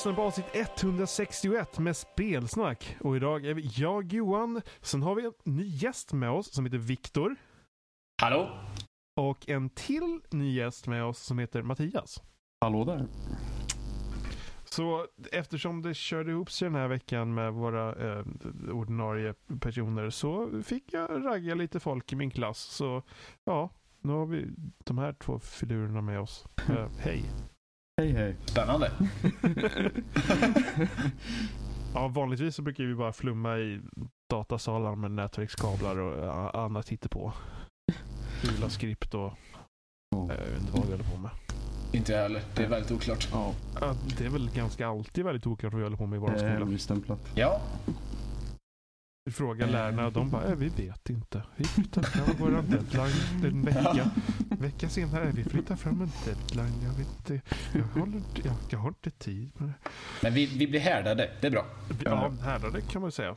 lyssnar på avsnitt 161 med spelsnack. Och idag är vi jag, Johan. Sen har vi en ny gäst med oss som heter Viktor. Hallå? Och en till ny gäst med oss som heter Mattias. Hallå där. Så eftersom det körde ihop sig den här veckan med våra eh, ordinarie personer så fick jag ragga lite folk i min klass. Så ja, nu har vi de här två filurerna med oss. Eh, hej! Hej hej. Spännande. Ja, vanligtvis så brukar vi bara flumma i datasalar med nätverkskablar och annat hittepå. Fula skript och Ja. jag vet inte vad vi håller på med. Inte jag heller. Det är väldigt oklart. Ja, Det är väl ganska alltid väldigt oklart vad vi håller på med i vår det är skola. hemligstämplat. Ja, Vi frågar lärarna och de bara, äh, vi vet inte. Vi flyttar fram vår deadline en vecka. Vecka senare, "Äh, vi flyttar fram en deadline. Jag vet inte, jag, håller, jag, jag har inte tid med det. men vi, vi blir härdade. Det är bra. Ja, härdade kan man säga.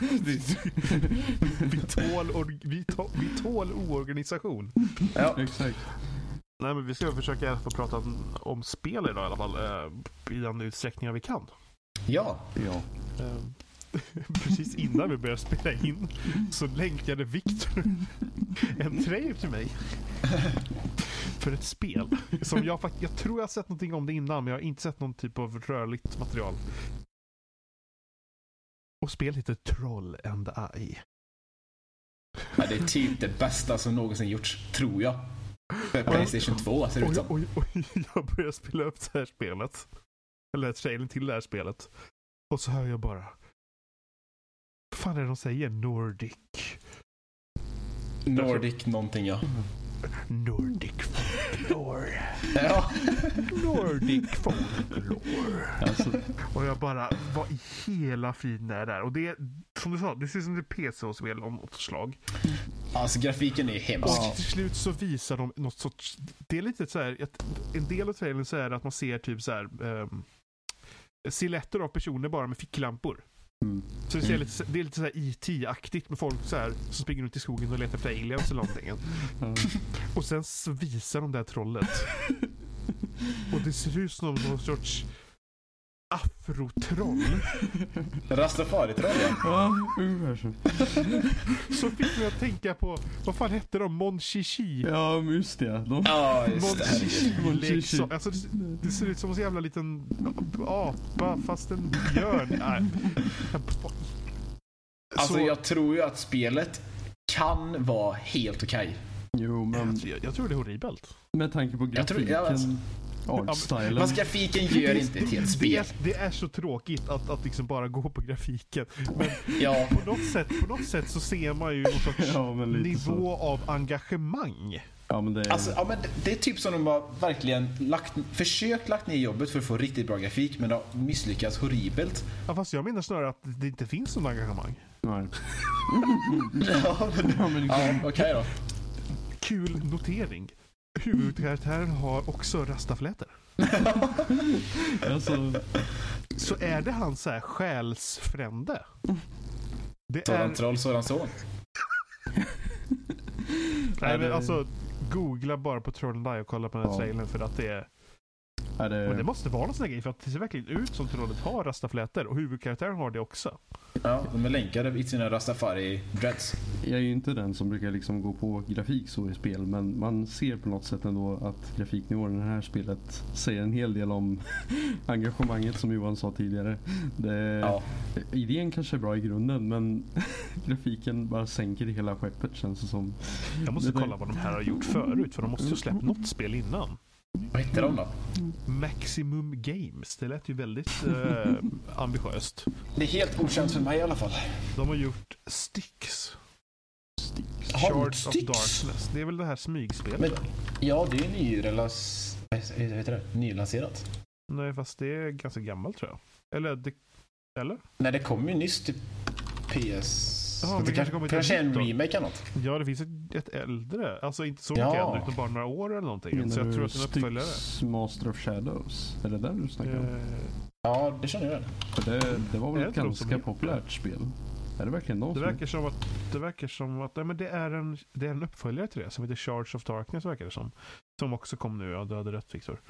Vi, vi, tål, or- vi, tål, vi tål oorganisation. Ja. Exakt. Nej, men vi ska försöka få prata om, om spel idag i alla fall. Eh, I den utsträckning vi kan. Ja. Ja. Eh, precis innan vi började spela in så länkade Viktor en trailer till mig. För ett spel. Som jag, jag tror jag har sett någonting om det innan men jag har inte sett någon typ av rörligt material. Och spelet heter Troll and I. ja. Det är typ det bästa som någonsin gjorts, tror jag. För Playstation 2 ser det ut Oj, som. oj, oj, jag börjar spela upp det här spelet. Eller trailern till det här spelet. Och så hör jag bara. Vad fan är det de säger? Nordic. Nordic någonting ja. Nordic folklore. Ja. Nordic folklore. Alltså, Och jag bara, vad i hela friden är det här? Och det är, som du sa, det ser ut som ett PC-spel av något slag. Alltså grafiken är hemsk. Och till slut så visar de något sorts, det är lite så här, en del av trailern så är det att man ser typ så här um, silhuetter av personer bara med ficklampor. Mm. Så det, ser lite, det är lite så här IT-aktigt med folk så här, som springer runt i skogen och letar efter aliens eller någonting. Ja. Och sen visar de det här trollet. Och det ser ut som någon sorts afrotroll. Rastafari-troll ja. Ungefär så. Så fick mig att tänka på, vad fan hette de? Mon Chichi? Ja, just det. De... Ja, just det. Mon Chichi. Alltså, det, det ser ut som en jävla liten apa fast en björn. Nej. Alltså Så- jag tror ju att spelet kan vara helt okej. Jo, men jag, tror- jag tror det är horribelt. med tanke på Jag tror- grafiken, alltså. artstylen. Fast grafiken gör inte ett helt Det spel. är, det är så tråkigt att, att liksom bara gå på grafiken. Men Ja. på något sätt, på något sätt så ser man ju någon sorts Ja, men nivå så. av engagemang. Ja, men det är... Alltså, ja, men det, är typ som de har verkligen lagt, försökt lagt ner jobbet för att få riktigt bra grafik men det har misslyckats horribelt. Ja, fast jag menar snarare att det inte finns någon engagemang. Nej. Ja, Ja, men ja okej då. Kul notering. Huvudkaraktären har också rastaflätor. alltså, Så är det hans så här själsfrände? Det är... Sådan troll, sådan son. Nej, men alltså, googla bara på Troll och kolla på den här trailern för att det är... är det... Men det måste vara någon sån här grej för att det ser verkligen ut som trollet har rastaflätor och huvudkaraktären har det också. Ja, de är länkade i sina Rastafari-dreads. Jag är ju inte den som brukar liksom gå på grafik så i spel men man ser på något sätt ändå att grafiknivån i det här spelet säger en hel del om engagemanget som Johan sa tidigare. Det, Ja. Idén kanske är bra i grunden men grafiken bara sänker hela skeppet känns det som. Jag måste Det kolla vad de här har gjort förut för de måste ju ha släppt något spel innan. Vad hette de då? Maximum Games. Det lät ju väldigt eh, ambitiöst. Det är helt okänt för mig i alla fall. De har gjort Styx. De Shards of Styx? Darkness. Det är väl det här smygspelet? Men, ja, det är. Vad heter det? Nylanserat. Nej, fast det är ganska gammalt tror jag. Eller? Det, eller? Nej, det kom ju nyss till PS... Jaha, det kanske kommer kanske en remake eller något. Ja, det finns ett, ett äldre. Alltså inte så Ja. mycket äldre, utan bara några år eller någonting. Så jag tror att det är en uppföljare. Master of Shadows? Är det där du snackar om? Eh, Ja, det känner jag. För det, det var väl ett ganska populärt spel? Är det verkligen de Det som... verkar som att det verkar som att nej, men det, är en, det är en uppföljare till det som heter Charge of Darkness verkar det som. Som också kom nu, ja du hade rätt Viktor.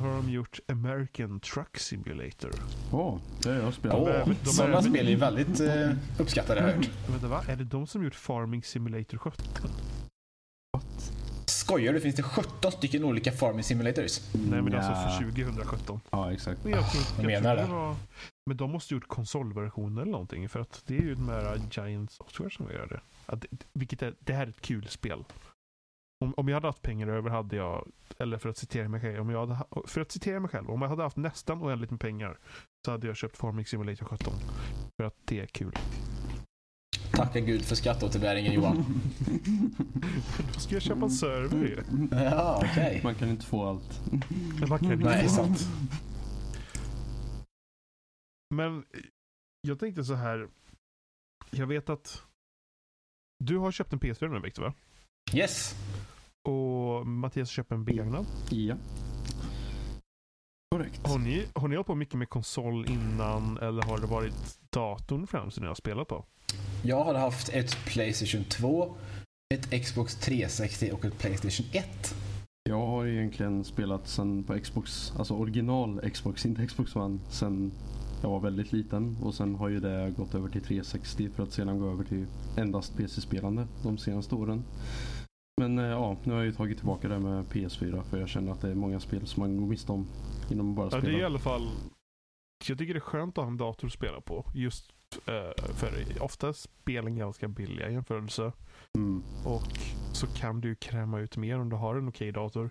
Har de gjort American Truck Simulator. Ja, det har jag spelat. Åh, är- de är sådana även- spel är väldigt eh, uppskattade har jag hört. Vänta, va? Är det de som gjort Farming Simulator 17? Skojar du? Finns det 17 stycken olika farming simulators? Nej, men alltså för 2017. Ja, exakt. Men jag tror, jag menar tror det. var, Men de måste gjort konsolversioner eller någonting. För att det är ju de här Giant Software som gör det. Att, vilket är, det här är ett kul spel. Om, om jag hade haft pengar över hade jag, eller för att citera mig själv, om jag hade, ha- för att citera mig själv, om jag hade haft nästan oändligt med pengar så hade jag köpt Farming Simulator 17. För att det är kul. Tacka gud för skatteåterbäringen Johan. Då ska jag köpa en server ju. ja, okej. Man kan inte få allt. Man kan inte Nej, få sant. allt. Men jag tänkte så här. Jag vet att du har köpt en PS4 nu Victor va? Yes. Och Mattias köper en begagnad. Ja. Korrekt. Har ni, har ni hållit på mycket med konsol innan eller har det varit datorn främst som ni har spelat på? Jag har haft ett Playstation 2, ett Xbox 360 och ett Playstation 1. Jag har egentligen spelat sen på Xbox, alltså original Xbox, inte Xbox One, sen jag var väldigt liten. Och sen har ju det gått över till 360 för att sedan gå över till endast PC-spelande de senaste åren. Men eh, ja, nu har jag ju tagit tillbaka det med PS4 för jag känner att det är många spel som man går miste om inom bara Ja, spela. det är i alla fall... Jag tycker det är skönt att ha en dator att spela på. Just eh, för ofta är spelen ganska billiga i jämförelse. Mm. Och så kan du kräma ut mer om du har en okej dator.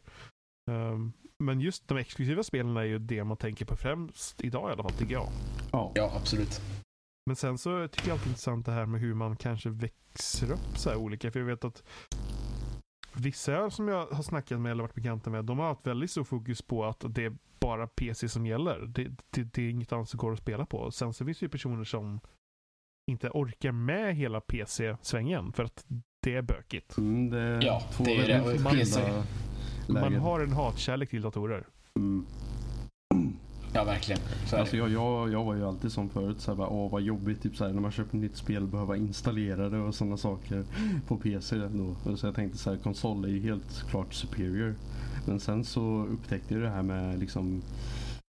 Ehm, men just de exklusiva spelen är ju det man tänker på främst idag i alla fall, tycker jag. Ja. Ja, absolut. Men sen så tycker jag alltid intressant det här med hur man kanske växer upp så här olika. För jag vet att vissa som jag har snackat med eller varit bekanta med, de har haft väldigt stor fokus på att det är bara PC som gäller. Det, det, det är inget annat som går att spela på. Sen så finns det ju personer som inte orkar med hela PC-svängen för att det är bökigt. Mm, det är Ja, två det är det. Man läger. har en hatkärlek till datorer. Mm. Ja, verkligen. Alltså jag, jag, jag var ju alltid som förut, så här, bara, åh vad jobbigt typ, så här, när man köper ett nytt spel behöva installera det och sådana saker på PC. Då. Och Så jag tänkte så här, konsol är ju helt klart superior. Men sen så upptäckte jag det här med liksom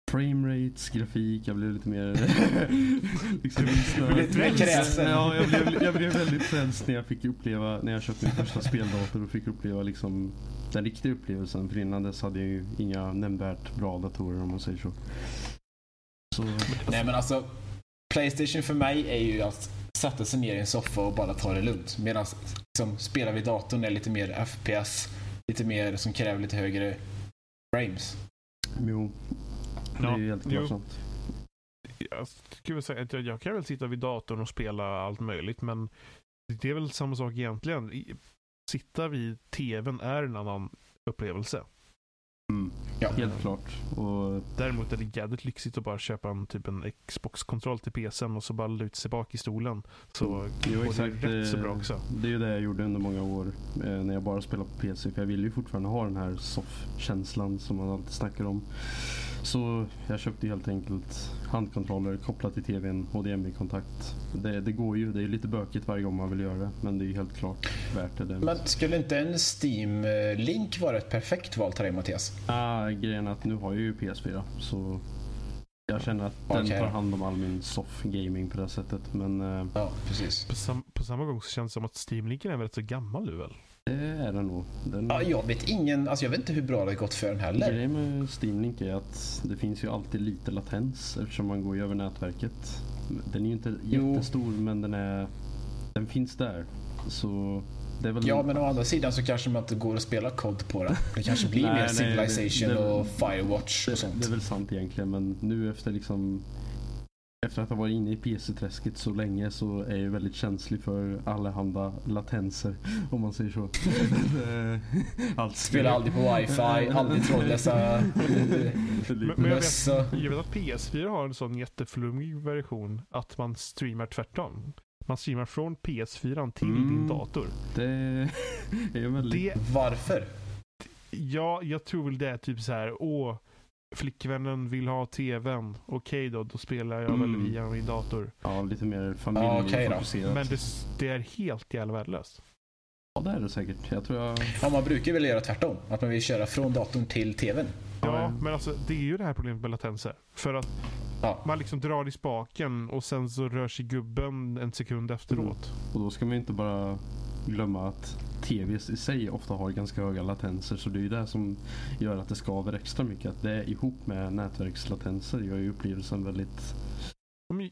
framerates, grafik, jag blev lite mer... liksom, blev lite mer kräsen. Ja, jag blev, jag blev väldigt frälst när jag fick uppleva, när jag köpte min första speldator och fick uppleva liksom den riktiga upplevelsen. För innan dess hade jag ju inga nämnvärt bra datorer om man säger så. Så Nej, men alltså. Playstation för mig är ju att sätta sig ner i en soffa och bara ta det lugnt. Medan liksom, spela vid datorn är lite mer FPS. Lite mer som kräver lite högre frames. Jo, det är Ja, ju helt sant. Jag skulle väl säga att jag, jag kan väl sitta vid datorn och spela allt möjligt, men det är väl samma sak egentligen. I- Sitta vid tvn är en annan upplevelse. Mm, Ja. helt klart. Och Däremot är det jävligt lyxigt att bara köpa en, typ en Xbox-kontroll till PCn och så bara luta sig bak i stolen. Så Mm. Jo, exakt, det rätt så bra också. Det är ju det jag gjorde under många år eh, när jag bara spelade på PC. För jag ville ju fortfarande ha den här soff-känslan som man alltid snackar om. Så jag köpte helt enkelt handkontroller kopplat till tvn, HDMI-kontakt. Det, det går ju, det är lite bökigt varje gång man vill göra det. Men det är ju helt klart värt det. Men skulle inte en Steam-link vara ett perfekt val till dig Mattias? Ah, grejen är att nu har jag ju PS4 så jag känner att den Okej tar hand om all min soff-gaming på det sättet. Men eh, Ja, precis. På, sam, på samma gång så känns det som att Steam-linken är väl rätt så gammal nu väl? Det är den nog. Den, Ja, jag vet ingen, alltså jag vet inte hur bra det har gått för den heller. Grejen med Steam Link är att det finns ju alltid lite latens eftersom man går ju över nätverket. Den är ju inte Jo. jättestor men den är den finns där. Så det är väl Ja, men å andra sidan så kanske man inte går att spela COD på den. Det kanske blir Nej, mer nej, Civilization det- det- och Firewatch och det, sånt. det är väl sant egentligen men nu efter liksom efter att ha varit inne i PC-träsket så länge så är jag väldigt känslig för allehanda latenser om man säger så. Allt Spelar aldrig på wifi, aldrig trådlösa Men, men jag, vet, jag vet att PS4 har en sån jätteflummig version att man streamar tvärtom. Man streamar från PS4 till Mm. din dator. Det är väldigt... Det, Varför? ja, jag tror väl det är typ så här, åh, flickvännen vill ha tvn. Okej då, då spelar jag Mm. väl via min dator. Ja, lite mer familjefokuserat. okej Men det, det är helt jävla värdelöst. Ja, det är det säkert. Jag tror jag... Ja, man brukar väl göra tvärtom. Att man vill köra från datorn till tvn. Ja, men alltså det är ju det här problemet med latenser. För att Ja. man liksom drar i spaken och sen så rör sig gubben en sekund efteråt. Och då ska man inte bara glömma att TVs i sig ofta har ganska höga latenser. Så det är ju det som gör att det skaver extra mycket. Att det ihop med nätverkslatenser gör ju upplevelsen väldigt...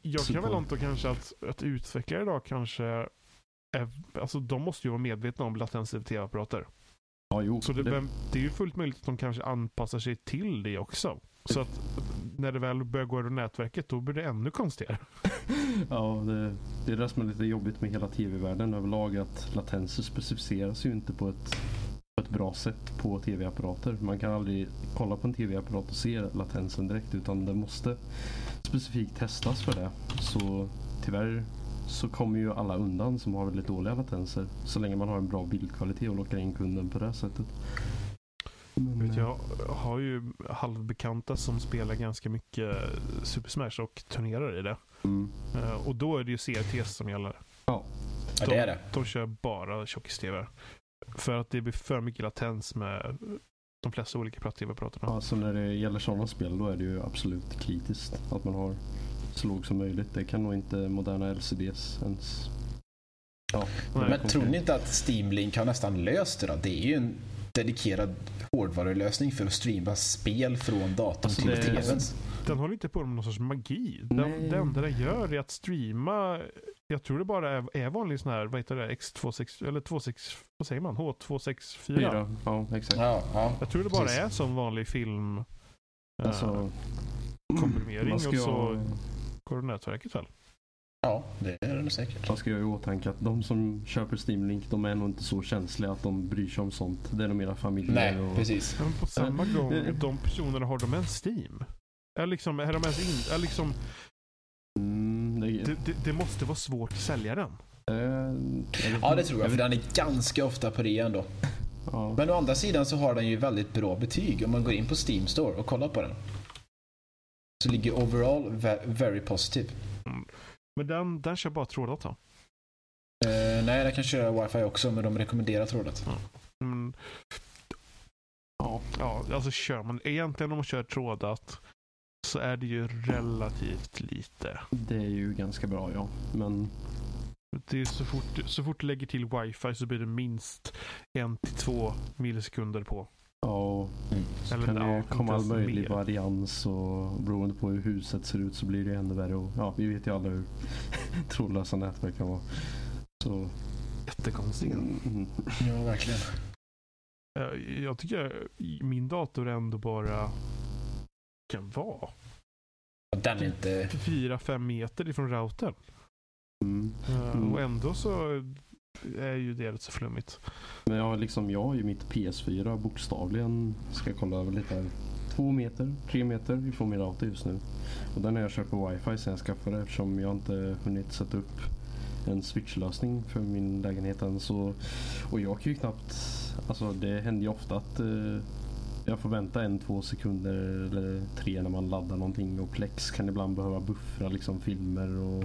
Jag kan väl anta kanske att, att utvecklare idag kanske är, alltså de måste ju vara medvetna om latenser i tv-apparater. Ja, jo. Så det, vem- det är ju fullt möjligt att de kanske anpassar sig till det också. Så att när det väl börjar gå över nätverket då blir det ännu konstigare. Ja, det, det är det som är lite jobbigt med hela tv-världen överlag. Att latenser specificeras ju inte på ett, på ett bra sätt på tv-apparater. Man kan aldrig kolla på en tv-apparat och se latensen direkt utan det måste specifikt testas för det. Så tyvärr så kommer ju alla undan som har väldigt dåliga latenser. Så länge man har en bra bildkvalitet och lockar in kunden på det sättet. Men, Vet Jag har ju halvbekanta som spelar ganska mycket Super Smash och turnerar i det. Mm. Eh, Och då är det ju CRTs som gäller. ja, det är det. De kör bara tjockis-tv. För att det blir för mycket latens med de flesta olika platt-tv-apparaterna. Ja, så när det gäller sådana spel då är det ju absolut kritiskt att man har så låg som möjligt. Det kan nog inte moderna LCDs ens. Ja, Nej. Men tror ni inte att Steam Link har nästan löst det då? Det är ju en dedikerad hårdvarulösning för att streama spel från datorn Alltså, till det- tvn. Den håller inte på med någon sorts magi. Den, Nej. det enda den gör är att streama, jag tror det bara är, är vanlig sån här, vad heter det, X26, eller 26, vad säger man, H264? fyra. Ja, exakt. Ja, ja. Jag tror det bara Precis. är som vanlig film. Alltså, komprimering man ska och så- ha- går det nätverket väl? Ja, det är det nog säkert. Man ska ju ha i åtanke att de som köper Steam Link de är nog inte så känsliga att de bryr sig om sånt. Det är nog mera familjer Nej, och... precis. Men på samma Eh, gång, eh. de personerna har de ens Steam? Är, liksom, är de ens in, är liksom, Mm, det, det, det, det måste vara svårt att sälja den. eh, Ja, det tror jag, för den är ganska ofta på det ändå. Ja. Men å andra sidan så har den ju väldigt bra betyg om man går in på Steam Store och kollar på den. Så ligger overall ve- very positive. Men den, den kör bara tråddata. Eh, nej, den kan köra wifi också, men de rekommenderar trådat. Mm. Ja, ja, alltså kör man egentligen om man kör trådat så är det ju relativt lite. Det är ju ganska bra ja. Men Det är så, fort, så fort du lägger till wifi så blir det minst en till två millisekunder på. Ja, så Eller, kan det komma all möjlig mer. varians och beroende på hur huset ser ut så blir det ännu värre. Och, ja, vi vet ju alla hur trådlösa nätverk kan vara. Så, Jättekonstigt. mm, Ja, verkligen. Eh, Jag tycker min dator ändå bara kan vara Den är inte... 4-5 meter ifrån routern. mm. Eh, Mm. Och ändå så är ju det rätt så flummigt. Men jag har liksom, jag har ju mitt PS4 bokstavligen, ska kolla över lite här, två meter, tre meter ifrån min router just nu. Och den har jag kört på wifi sen jag skaffade eftersom jag inte hunnit sätta upp en switchlösning för min lägenhet än. Så, och jag kan ju knappt, alltså det händer ju ofta att eh, jag får vänta en, två sekunder eller tre när man laddar någonting och Plex kan ibland behöva buffra liksom filmer och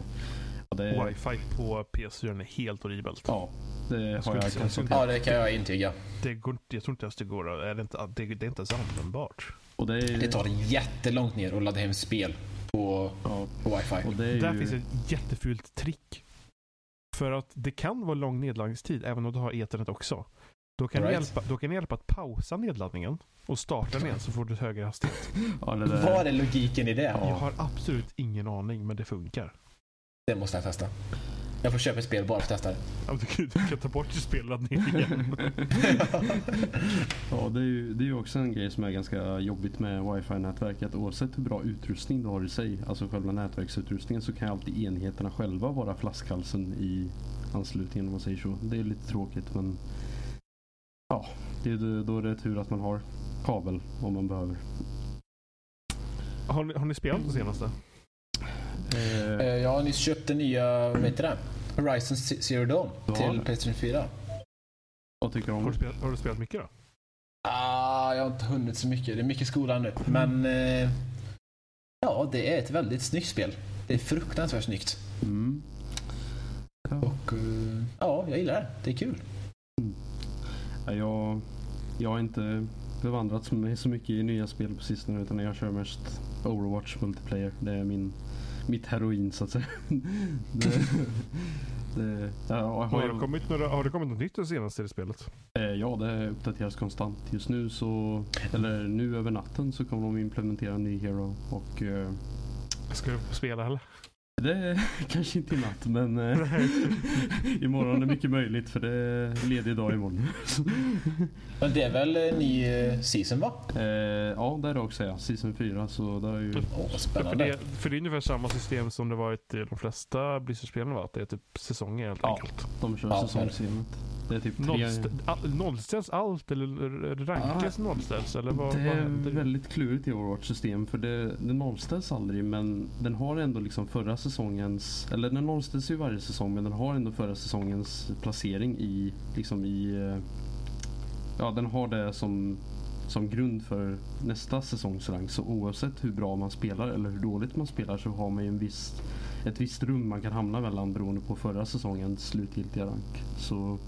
det, Wifi på PS4 är helt horribelt. ja, det har jag konstaterat. Ja, det kan jag intyga. Det går, inte- jag tror inte ens det går. Är det, inte, det, det är inte ens användbart. Och det, är, Det tar jättelångt ner att ladda hem spel på, ja, på wifi. och det är Där ju, finns ett jättefult trick. För att det kan vara lång nedladdningstid även om du har ethernet också. Då kan, right. hjälpa, då kan det hjälpa att pausa nedladdningen och starta den igen så får du högre hastighet. ja, det där, Vad är logiken i det? Ja. Jag har absolut ingen aning men det funkar. Det måste jag testa. Jag får köpa ett spel bara för att testa det. Ja, Du kan, du kan ta bort spelladdningen igen. ja, det är, ju, det är ju också en grej som är ganska jobbigt med wifi-nätverket. Oavsett hur bra utrustning du har i sig, alltså själva nätverksutrustningen, så kan alltid enheterna själva vara flaskhalsen i anslutningen om man säger så. Det är lite tråkigt men ja, det är, då är det tur att man har kabel om man behöver. Har ni, har ni spelat det senaste? Eh, Jag har nyss köpt den nya, vad heter det? Horizon Zero Dawn Ja. till Playstation 4. vad tycker du om Har du det? spelat, har du spelat mycket då? Ah, jag har inte hunnit så mycket. Det är mycket skolan nu. Men eh, ja, det är ett väldigt snyggt spel. Det är fruktansvärt snyggt. Mm. Ja. Och eh, ja, jag gillar det. Det är kul. Ja, jag, jag har inte bevandrat mig så mycket i nya spel på sistone utan jag kör mest Overwatch multiplayer. Det är min, mitt heroin så att säga. det, det, ja, har, det kommit några, har det kommit något nytt det senaste i spelet? Eh, ja, det uppdateras konstant. Just nu så, eller nu över natten så kommer de implementera en ny hero och eh, Ska du spela eller? Det är kanske inte i natt men eh, imorgon är mycket möjligt för det är ledig dag imorgon. men det är väl en ny eh, season va? Eh, ja det är det också ja. Season 4 så det är ju... Åh, spännande. För det, för det är ungefär samma system som det varit i de flesta Blizzard-spelen va? Att det är typ säsonger helt ja, enkelt. de kör ja, säsongssystemet. Det är typ Nollstä nollställs allt eller rankas ah, nollställs? Eller vad, det är vad väldigt klurigt i Overwatch system för det, det nollställs aldrig men den har ändå liksom förra säsongens, eller den nollställs ju varje säsong men den har ändå förra säsongens placering i, liksom i, eh, ja den har det som som grund för nästa säsongsrang. Så oavsett hur bra man spelar eller hur dåligt man spelar så har man ju en viss, ett visst rum man kan hamna mellan beroende på förra säsongens slutgiltiga rank. Så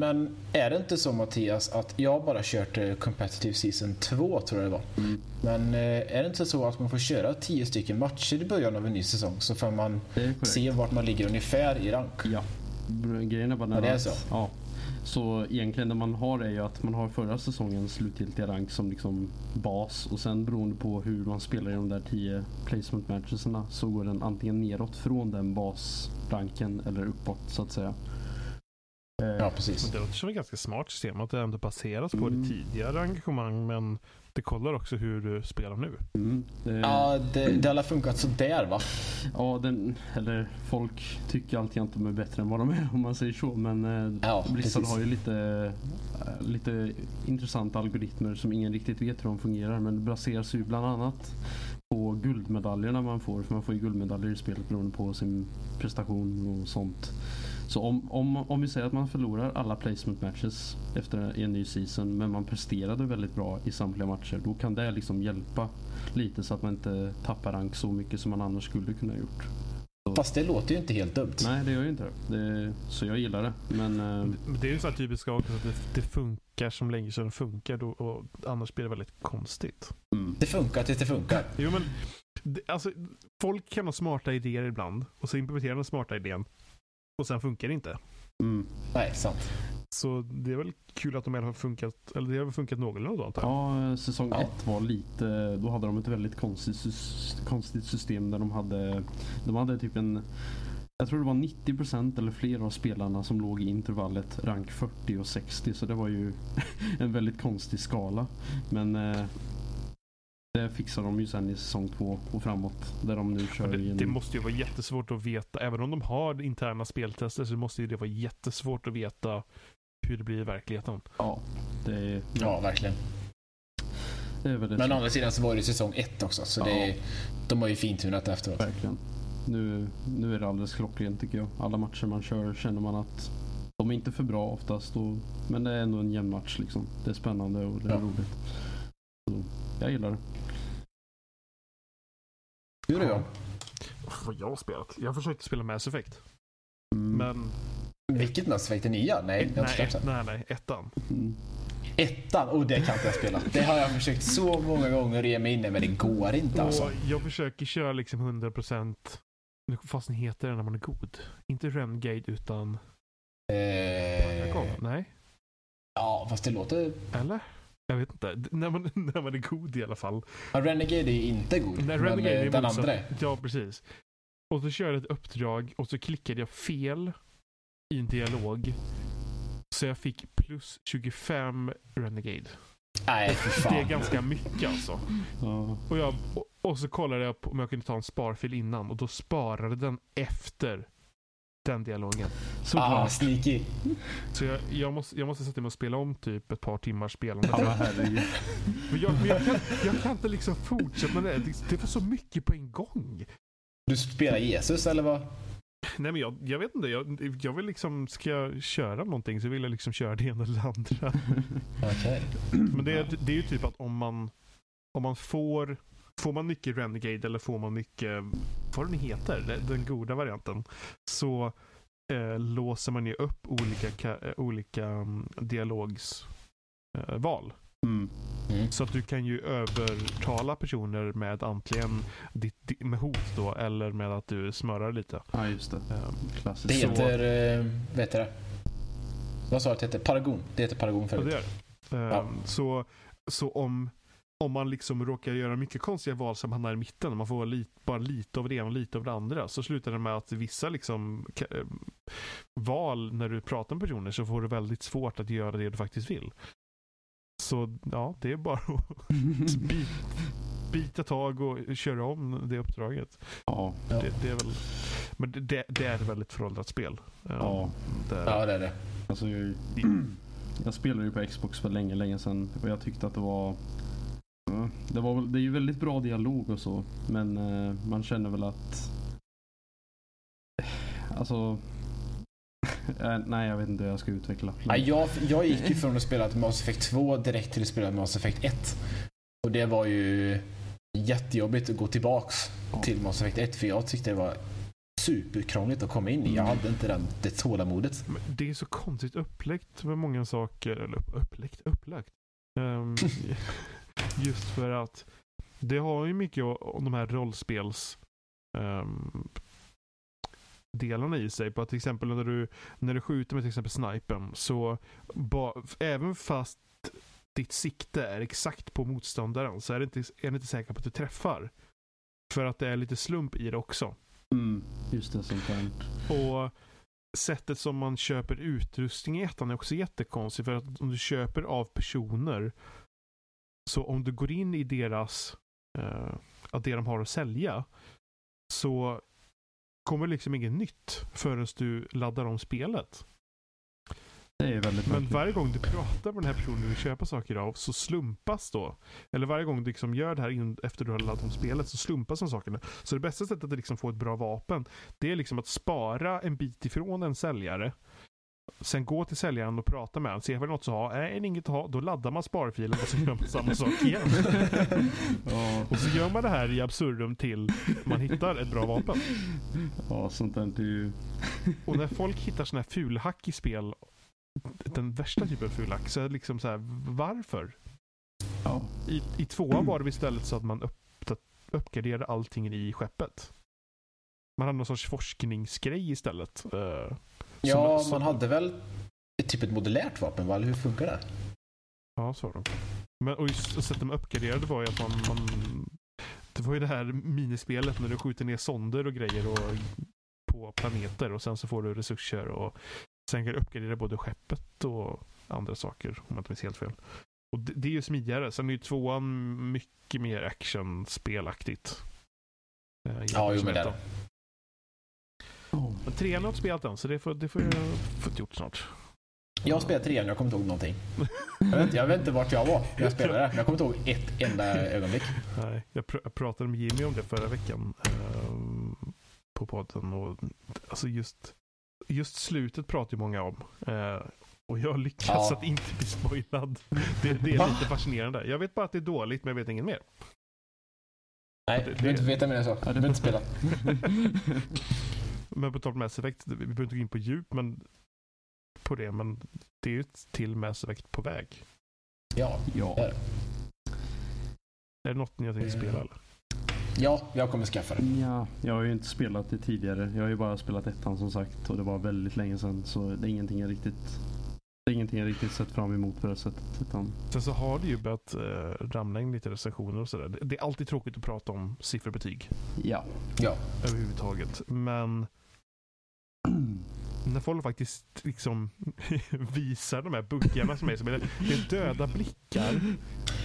men är det inte så Mattias att jag bara kört eh, Competitive Season 2 tror jag det var. Mm. Men eh, är det inte så att man får köra 10 stycken matcher i början av en ny säsong så får man se vart man ligger ungefär i rank? Ja. Grejen är bara ja, det är så? Ja. Så egentligen det man har är ju att man har förra säsongens slutgiltiga rank som liksom bas och sen beroende på hur man spelar i de där 10 placement matcherna så går den antingen neråt från den basranken eller uppåt så att säga. Eh, ja, precis. Men det låter som ett ganska smart system. Att det ändå baseras på mm. det tidigare engagemang men det kollar också hur du spelar nu. Mm, det... Ja, det, det har funkat sådär va? Ja, den, eller folk tycker alltid att de är bättre än vad de är om man säger så. Men eh, ja, Blizzard har ju lite, eh, lite intressanta algoritmer som ingen riktigt vet hur de fungerar. Men det baseras ju bland annat på guldmedaljerna man får. För man får ju guldmedaljer i spelet beroende på sin prestation och sånt. Så om, om, om vi säger att man förlorar alla placement matches efter en ny season men man presterade väldigt bra i samtliga matcher då kan det liksom hjälpa lite så att man inte tappar rank så mycket som man annars skulle kunna ha gjort. Fast det låter ju inte helt dumt. Nej, det gör ju inte det. det så jag gillar det. Men, äh... det är ju så här typiskt också att det, det, funkar som länge sedan det funkar då, och annars blir det väldigt konstigt. Mm. Det funkar tills det funkar. Jo, men, det, alltså, folk kan ha smarta idéer ibland och så implementerar de smarta idén och sen funkar det inte. Mm. Nej, sant. Så det är väl kul att de har funkat, eller det har väl funkat någorlunda då antar jag. Ja, säsong ja. ett var lite, då hade de ett väldigt konstigt, konstigt system där de hade, de hade typ en jag tror det var 90% eller fler av spelarna som låg i intervallet rank 40 och 60 så det var ju en väldigt konstig skala. Men eh, det fixar de ju sen i säsong två och framåt. Där de nu kör det, genom... det måste ju vara jättesvårt att veta. Även om de har interna speltester så måste ju det vara jättesvårt att veta hur det blir i verkligheten. Ja, det är... Ja, verkligen. Det Men å andra sidan så var det säsong ett också. Så ja. det, de har ju fintunat efteråt. Verkligen. Nu, nu är det alldeles klockrent tycker jag. Alla matcher man kör känner man att de är inte för bra oftast. Och, men det är ändå en jämn match liksom. Det är spännande och det är ja. roligt. Jag gillar det. Hur är jag? Vad jag har spelat? Jag har försökt spela Mass Effect. Mm. Men... Vilket Mass Effect? Det nya? Nej, nej, ett, nej, nej, ettan. Mm. Ettan? Oh, det kan inte jag spela. Det har jag försökt så många gånger att ge mig in i, men det går inte alltså. Jag försöker köra liksom 100% nu fast ni heter det när man är god. Inte Renegade utan... Eh... Nej. Ja, fast det låter... Eller? Jag vet inte. När man, när man är god i alla fall. Ja, Renegade är inte god. Nej, Renegade men, är den andra. Ja, precis. Och så körde jag ett uppdrag och så klickade jag fel i en dialog. Så jag fick plus 25 Renegade. Nej, fan. Det är ganska mycket alltså. Mm. Och, jag, och, och, så kollade jag på om jag kunde ta en sparfil innan och då sparade den efter den dialogen. Så ah, sneaky. Så jag, jag, måste, jag måste sätta mig och spela om typ ett par timmars spelande. Ja, men jag, men jag, kan, jag kan inte liksom fortsätta med det. Det, det var så mycket på en gång. Du spelar Jesus eller vad? Nej men jag, jag vet inte. Jag, jag vill liksom, ska jag köra någonting så vill jag liksom köra det ena eller det andra. okay. Men det, det är ju typ att om man, om man får Får man mycket Renegade eller får man mycket, vad den heter, den goda varianten, så eh, låser man ju upp olika, eh, olika um, dialogsval. Eh, Mm. Så att du kan ju övertala personer med antingen ditt, di- med hot då eller med att du smörar lite. Ja, just det. Ehm, Klassiskt. Det Så- heter, eh, vad heter det? Vad sa du att det heter? Paragon. Det heter Paragon förut. det är det. Ehm, Ja. Så, så om, om man liksom råkar göra mycket konstiga val som hamnar i mitten, man får vara lit, bara lite av det ena och lite av det andra, så slutar det med att vissa liksom eh, val när du pratar med personer så får du väldigt svårt att göra det du faktiskt vill. Så ja, det är bara att bit, bita tag och köra om det uppdraget. ja. Det, det är väl, men det- det, är ett väldigt föråldrat spel. Ja. Det, Ja, det är det. Alltså, jag, jag spelade ju på Xbox för länge, länge sedan och jag tyckte att det var det, var det är ju väldigt bra dialog och så, men eh, man känner väl att alltså eh, nej, jag vet inte hur jag ska utveckla. Ja, jag, jag gick ju från att spela Mass Effect 2 direkt till att spela Mass Effect 1. Och det var ju jättejobbigt att gå tillbaks Ja. till Mass Effect 1 för jag tyckte det var superkrångligt att komma in i. Jag hade inte den, det tålamodet. Men det är så konstigt uppläggt med många saker. Eller upp- uppläggt? Upplagt. Ehm, just för att det har ju mycket om de här rollspels ehm, delarna i sig. På att till exempel när du, när du skjuter med till exempel snipen så ba, även fast ditt sikte är exakt på motståndaren så är det inte, är det inte säkert på att du träffar. För att det är lite slump i det också. Mm, just det, sånt där. Och sättet som man köper utrustning i ettan är också jättekonstigt. För att om du köper av personer, så om du går in i deras, eh, att det de har att sälja, så kommer liksom inget nytt förrän du laddar om spelet. Det Men varje gång du pratar med den här personen du vill köpa saker av så slumpas då. Eller varje gång du liksom gör det här in, efter du har laddat om spelet så slumpas de sakerna. Så det bästa sättet att liksom få ett bra vapen det är liksom att spara en bit ifrån en säljare. Sen gå till säljaren och prata med honom. Se vad det är något att ha. Är det inget att ha, då laddar man sparfilen och så gör man samma sak igen. ja, Och så gör man det här i absurdum till man hittar ett bra vapen. ja, sånt där är ju... Och när folk hittar sådana här fulhack i spel, den värsta typen av fulhack, så är det liksom så här, varför? Ja. I, I tvåan var det istället så att man upp, uppgraderade allting i skeppet. Man hade någon sorts forskningsgrej istället. eh, Ja, som- man hade väl typ ett modulärt vapen, va? eller hur funkar det? Ja, så var det. Men och just sättet de uppgraderade var ju att man, man... Det var ju det här minispelet när du skjuter ner sonder och grejer och, på planeter och sen så får du resurser och sen kan du uppgradera både skeppet och andra saker om jag inte minns helt fel. Och det, det är ju smidigare. Sen är ju tvåan mycket mer actionspelaktigt. Eh, Ja, jo, med men det. Men trean har jag inte spelat än så det får, det får jag få gjort snart. Jag har spelat trean, jag kommer inte ihåg någonting. Jag vet, jag vet inte vart jag var när jag spelade det. men Jag kommer inte ihåg ett enda ögonblick. Nej, jag, pr- jag pratade med Jimmy om det förra veckan ehm, på podden. Och, alltså just, just slutet pratar ju många om. Eh, och jag lyckas Ja. att inte bli spoilad. Det, det är Va? lite fascinerande. Jag vet bara att det är dåligt, men jag vet inget mer. Nej, Det- du vill inte veta mer än så. Du det vill inte spela. Men på tal om Mass Effect, vi behöver inte gå in på djup men, på det, men det är ju ett till Mass Effect på väg. Ja. ja. Ja. Är det något ni har tänkt Eh. spela eller? ja, jag kommer skaffa det. Ja, jag har ju inte spelat det tidigare. Jag har ju bara spelat ettan som sagt och det var väldigt länge sedan så det är ingenting jag riktigt det är ingenting jag riktigt sett fram emot på det sättet. Utan, Sen så har det ju börjat eh, ramla in lite recensioner och sådär. Det, det är alltid tråkigt att prata om sifferbetyg ja. Ja. överhuvudtaget. Men när folk faktiskt liksom visar de här buggarna som är, som är det är döda blickar.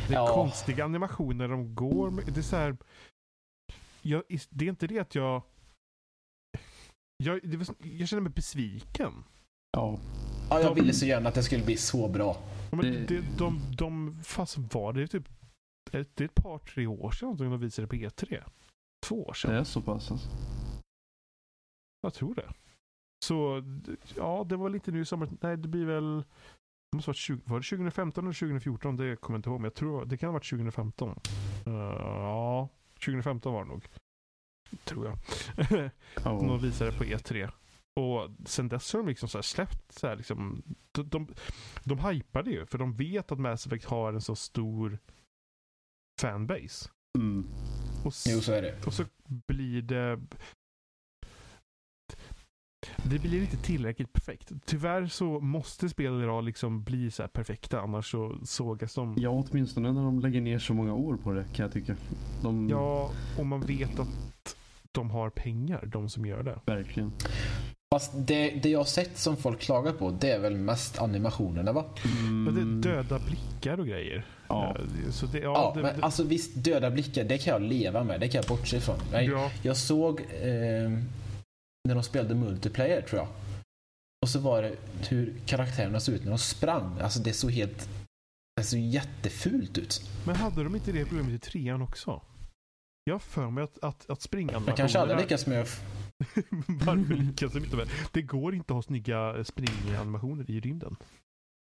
Det är Ja. konstiga animationer de går med. Det är så här, jag, det är inte det att jag jag, det var, jag känner mig besviken. Ja. ja, jag De- ville så gärna att det skulle bli så bra. Men Det- det, de, de, fast var det typ ett, det är ett par, tre år sedan som de visade på E3. Två år Det sedan. är så pass alltså. Jag tror det. Så ja, det var väl inte nu i sommar. Nej, det blir väl det måste varit 20, var det 2015 eller 2014? Det kommer jag inte ihåg. Men jag tror det kan ha varit 2015. Uh, ja, 2015 var det nog. Tror jag. Ja. De visade på E3. Och sen dess har de liksom så här släppt så här liksom, de, de, de hypade ju för de vet att Mass Effect har en så stor fanbase. Mm. Och, Jo, så är det. och så blir det det blir inte tillräckligt perfekt. Tyvärr så måste spel idag liksom bli så här perfekta annars så sågas de. Ja, åtminstone när de lägger ner så många år på det kan jag tycka. De, Ja, och man vet att de har pengar, de som gör det. Verkligen. Fast det, det jag har sett som folk klagar på, det är väl mest animationerna va? Men det Mm. är döda blickar och grejer. Ja. Eh, Så det, ja, Ja, det, men det, alltså visst, döda blickar, det kan jag leva med. Det kan jag bortse ifrån. Men ja, Jag såg eh, när de spelade multiplayer tror jag. Och så var det hur karaktärerna såg ut när de sprang. Alltså det såg helt... Det såg jättefult ut. men hade de inte det problemet i trean också? Jag har för mig att, att, att springa Man kanske aldrig lyckas med att... Varför lyckas de inte med? Det går inte att ha snygga springanimationer i rymden.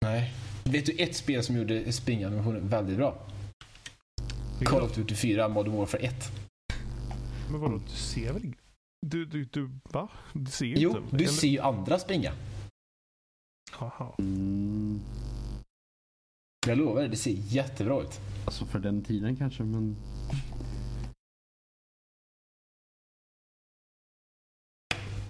Nej. Vet du ett spel som gjorde springanimationen väldigt bra? Call of Duty 4 Modern Warfare 1. Men vadå, du ser väl ing- Du, du, du, va? Du ser Jo, inte? du Eller- ser ju andra springa. Jaha. Mm. Jag lovar det ser jättebra ut. Alltså för den tiden kanske, men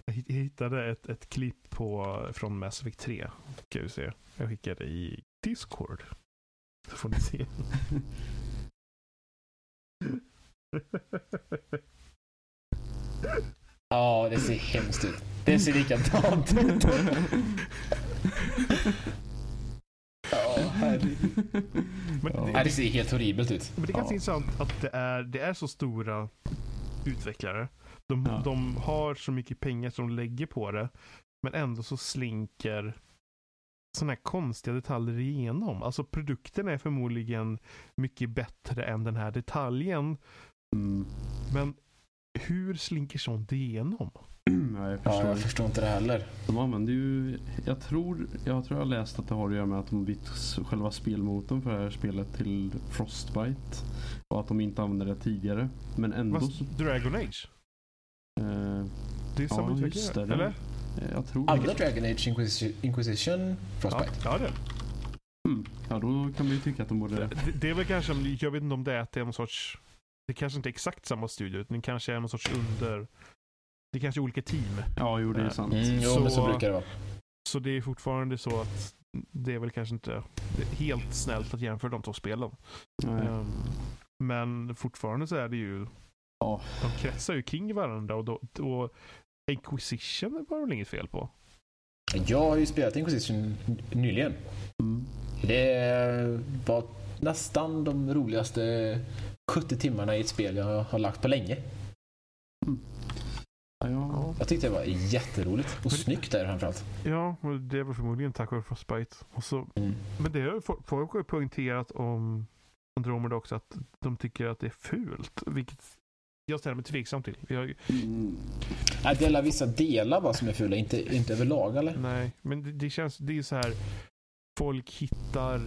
Jag hitt- jag hittade ett, ett klipp på, från Mass Effect 3. Ska vi se. Jag skickade i Discord. Så får ni se. Ja, det ser hemskt ut. Det ser likadant ut. Ja, herregud. Men, det, det ser helt horribelt ut. men det är ganska Ja. intressant att det är, det är så stora utvecklare. De, Ja. de har så mycket pengar som de lägger på det. Men ändå så slinker sådana här konstiga detaljer igenom. Alltså produkten är förmodligen mycket bättre än den här detaljen. mm. Men hur slinker sånt igenom? ja, jag Ja, förstår. jag förstår inte det heller. De använder ju, jag tror, jag tror jag har läst att det har att göra med att de bytt själva spelmotorn för det här spelet till Frostbite. Och att de inte använde det tidigare. Men ändå Fast så, Dragon Age? eh, Det är samma Ja, just det, eller? eh, jag tror Andra Dragon Age Inquisition, Inquisition Ja, Frostbite. ja det. Mm. Ja, då kan man ju tycka att de borde... det. Det är väl kanske, jag vet inte om det är att det är någon sorts, det kanske inte är exakt samma studio, utan det kanske är någon sorts under, det kanske är olika team. Ja, jo det är Eh, sant. Mm, jo, Så- men så brukar det vara. Så det är fortfarande så att det är väl kanske inte helt snällt att jämföra de två spelen. Ehm, men fortfarande så är det ju, Ja. de kretsar ju kring varandra och, då, och Inquisition var det väl inget fel på? Jag har ju spelat Inquisition nyligen. Mm. Det var nästan de roligaste 70 timmarna i ett spel jag har lagt på länge. Ja, ja. Jag tyckte det var jätteroligt. Och snyggt är det framförallt. Ja, och det väl förmodligen tack vare Frostbite. Och så, Mm. men det har folk- har poängterat om Andromeda också att de tycker att det är fult. Vilket jag ställer mig tveksam till. Jag, Mm. Det är vissa delar vad som är fula, inte, inte överlag eller? nej, men det, det känns, det är så här. Folk hittar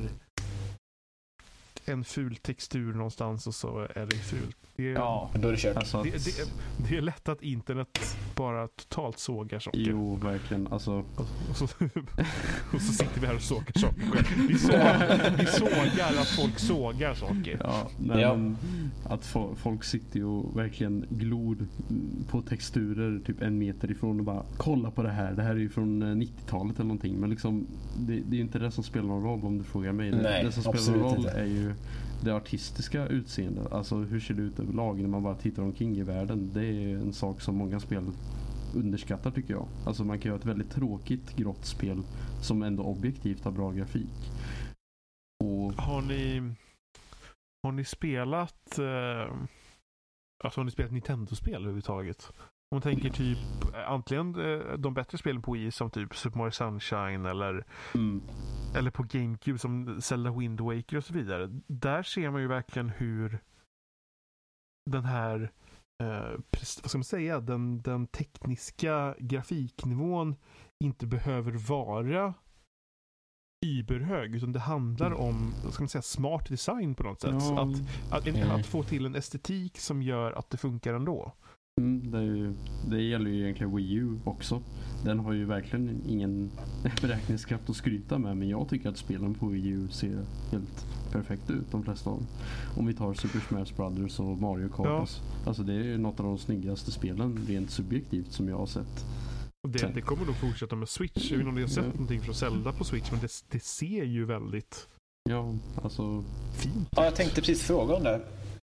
en ful textur någonstans och så är det fult. Det är, Ja, då är det kört. alltså att... det, det, det är lätt att internet bara totalt sågar saker. Jo, verkligen. Alltså, Och, och, så, och så sitter vi här och sågar saker själv. Vi, sågar, vi sågar att folk sågar saker. ja, nej, Ja. Men, att fo- folk sitter ju och verkligen glor på texturer typ en meter ifrån och bara kolla på det här. Det här är ju från eh, 90-talet eller någonting. Men liksom, det, det är ju inte det som spelar någon roll om du frågar mig. Det, Nej, det som spelar absolut någon roll inte. är ju det artistiska utseendet. Alltså hur ser det ut överlag när man bara tittar omkring i världen. Det är en sak som många spel underskattar tycker jag. Alltså man kan göra ett väldigt tråkigt grått spel som ändå objektivt har bra grafik. Och Har ni, har ni spelat eh, alltså har ni spelat Nintendo-spel överhuvudtaget? Om man tänker typ eh, antingen eh, de bättre spelen på Wii som typ Super Mario Sunshine eller, mm, eller på GameCube som Zelda Wind Waker och så vidare. Där ser man ju verkligen hur den här eh, vad ska man säga, den, den tekniska grafiknivån inte behöver vara überhög utan det handlar om vad ska man säga, smart design på något sätt. ja, Att, att, en, Mm. att få till en estetik som gör att det funkar ändå. Mm, det, ju, det gäller ju egentligen Wii U också. Den har ju verkligen ingen beräkningskraft att skryta med men jag tycker att spelen på Wii U ser helt perfekta ut de flesta av dem. Om vi tar Super Smash Brothers och Mario Kart. Ja. Alltså det är något av de snyggaste spelen rent subjektivt som jag har sett. Det, det kommer nog fortsätta med Switch. Jag vet inte om ni har sett Ja. någonting från Zelda på Switch, men det, det ser ju väldigt Ja, alltså, fint Ja, jag tänkte precis fråga om det.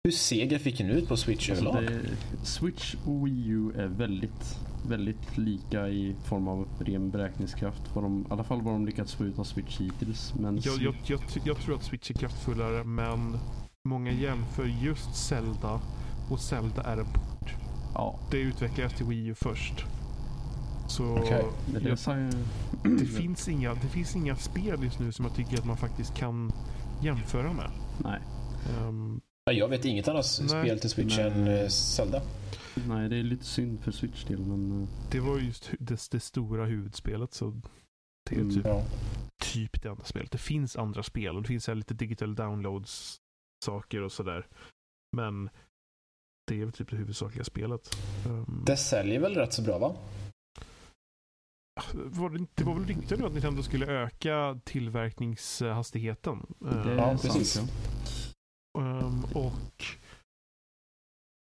Hur ser grafiken ut på Switch alltså överlag? det, Switch och Wii U är väldigt, väldigt lika i form av ren beräkningskraft. Vad de, I alla fall vad de lyckats få ut av Switch hittills. Men Jag, jag, jag, jag tror att Switch är kraftfullare, men många jämför just Zelda och Zelda är en port. ja, Det utvecklades till Wii U först. Så det, jag, det, finns inga, det finns inga spel just nu som jag tycker att man faktiskt kan jämföra med. Nej. Ja, jag vet inget annat Nej. spel till Switch Nej. än eh, Zelda. Nej, det är lite synd för Switch del men eh, det var just det, det stora huvudspelet. Så det är Mm. typ, Ja. typ det andra spelet. Det finns andra spel och det finns här lite digital downloads saker och sådär. Men det är väl typ det huvudsakliga spelet. Ehm, Det säljer väl rätt så bra va? var det, det var väl rykten nu att Nintendo skulle öka tillverkningshastigheten. det är Ja, sant. precis. Ja. Och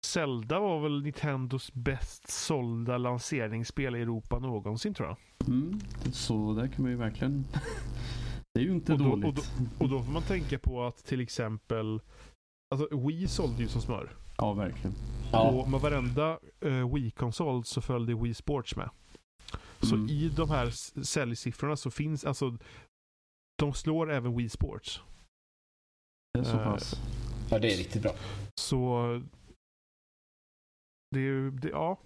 Zelda var väl Nintendos bäst sålda lanseringsspel i Europa någonsin tror jag. Mm, så där kan man ju verkligen... det är ju inte Och då- dåligt. och Och då får man tänka på att till exempel Alltså Wii sålde ju som smör. Ja, verkligen. Ja. Och med varenda uh, Wii-konsol så följde Wii Sports med. Så Mm. i de här säljsiffrorna så finns, alltså de slår även Wii Sports. Det är så Eh, pass. Ja, det är riktigt bra. Så det är ju, det, ja.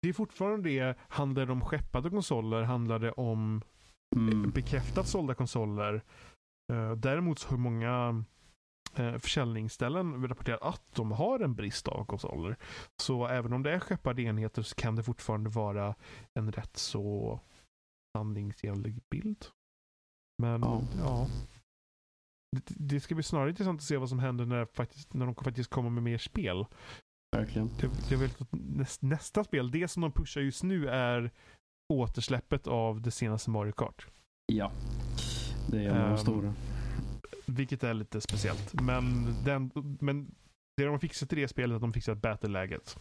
Det är fortfarande det, handlar det om skeppade konsoler, handlar det om Mm. bekräftat sålda konsoler. Eh, däremot så har många eh, försäljningsställen rapporterat att de har en brist av konsoler. Så även om det är skeppade enheter så kan det fortfarande vara en rätt så sanningsenlig bild. Men Ja. ja. Det, ska bli snarare intressant att se vad som händer när, faktiskt, när de faktiskt kommer med mer spel. Verkligen. Jag vet att näst, nästa spel, det som de pushar just nu är återsläppet av det senaste Mario Kart. Ja. Det är en av de Ehm, stora. Vilket är lite speciellt. Men, den, men det de har fixat i det spelet är att de fixat battle-läget.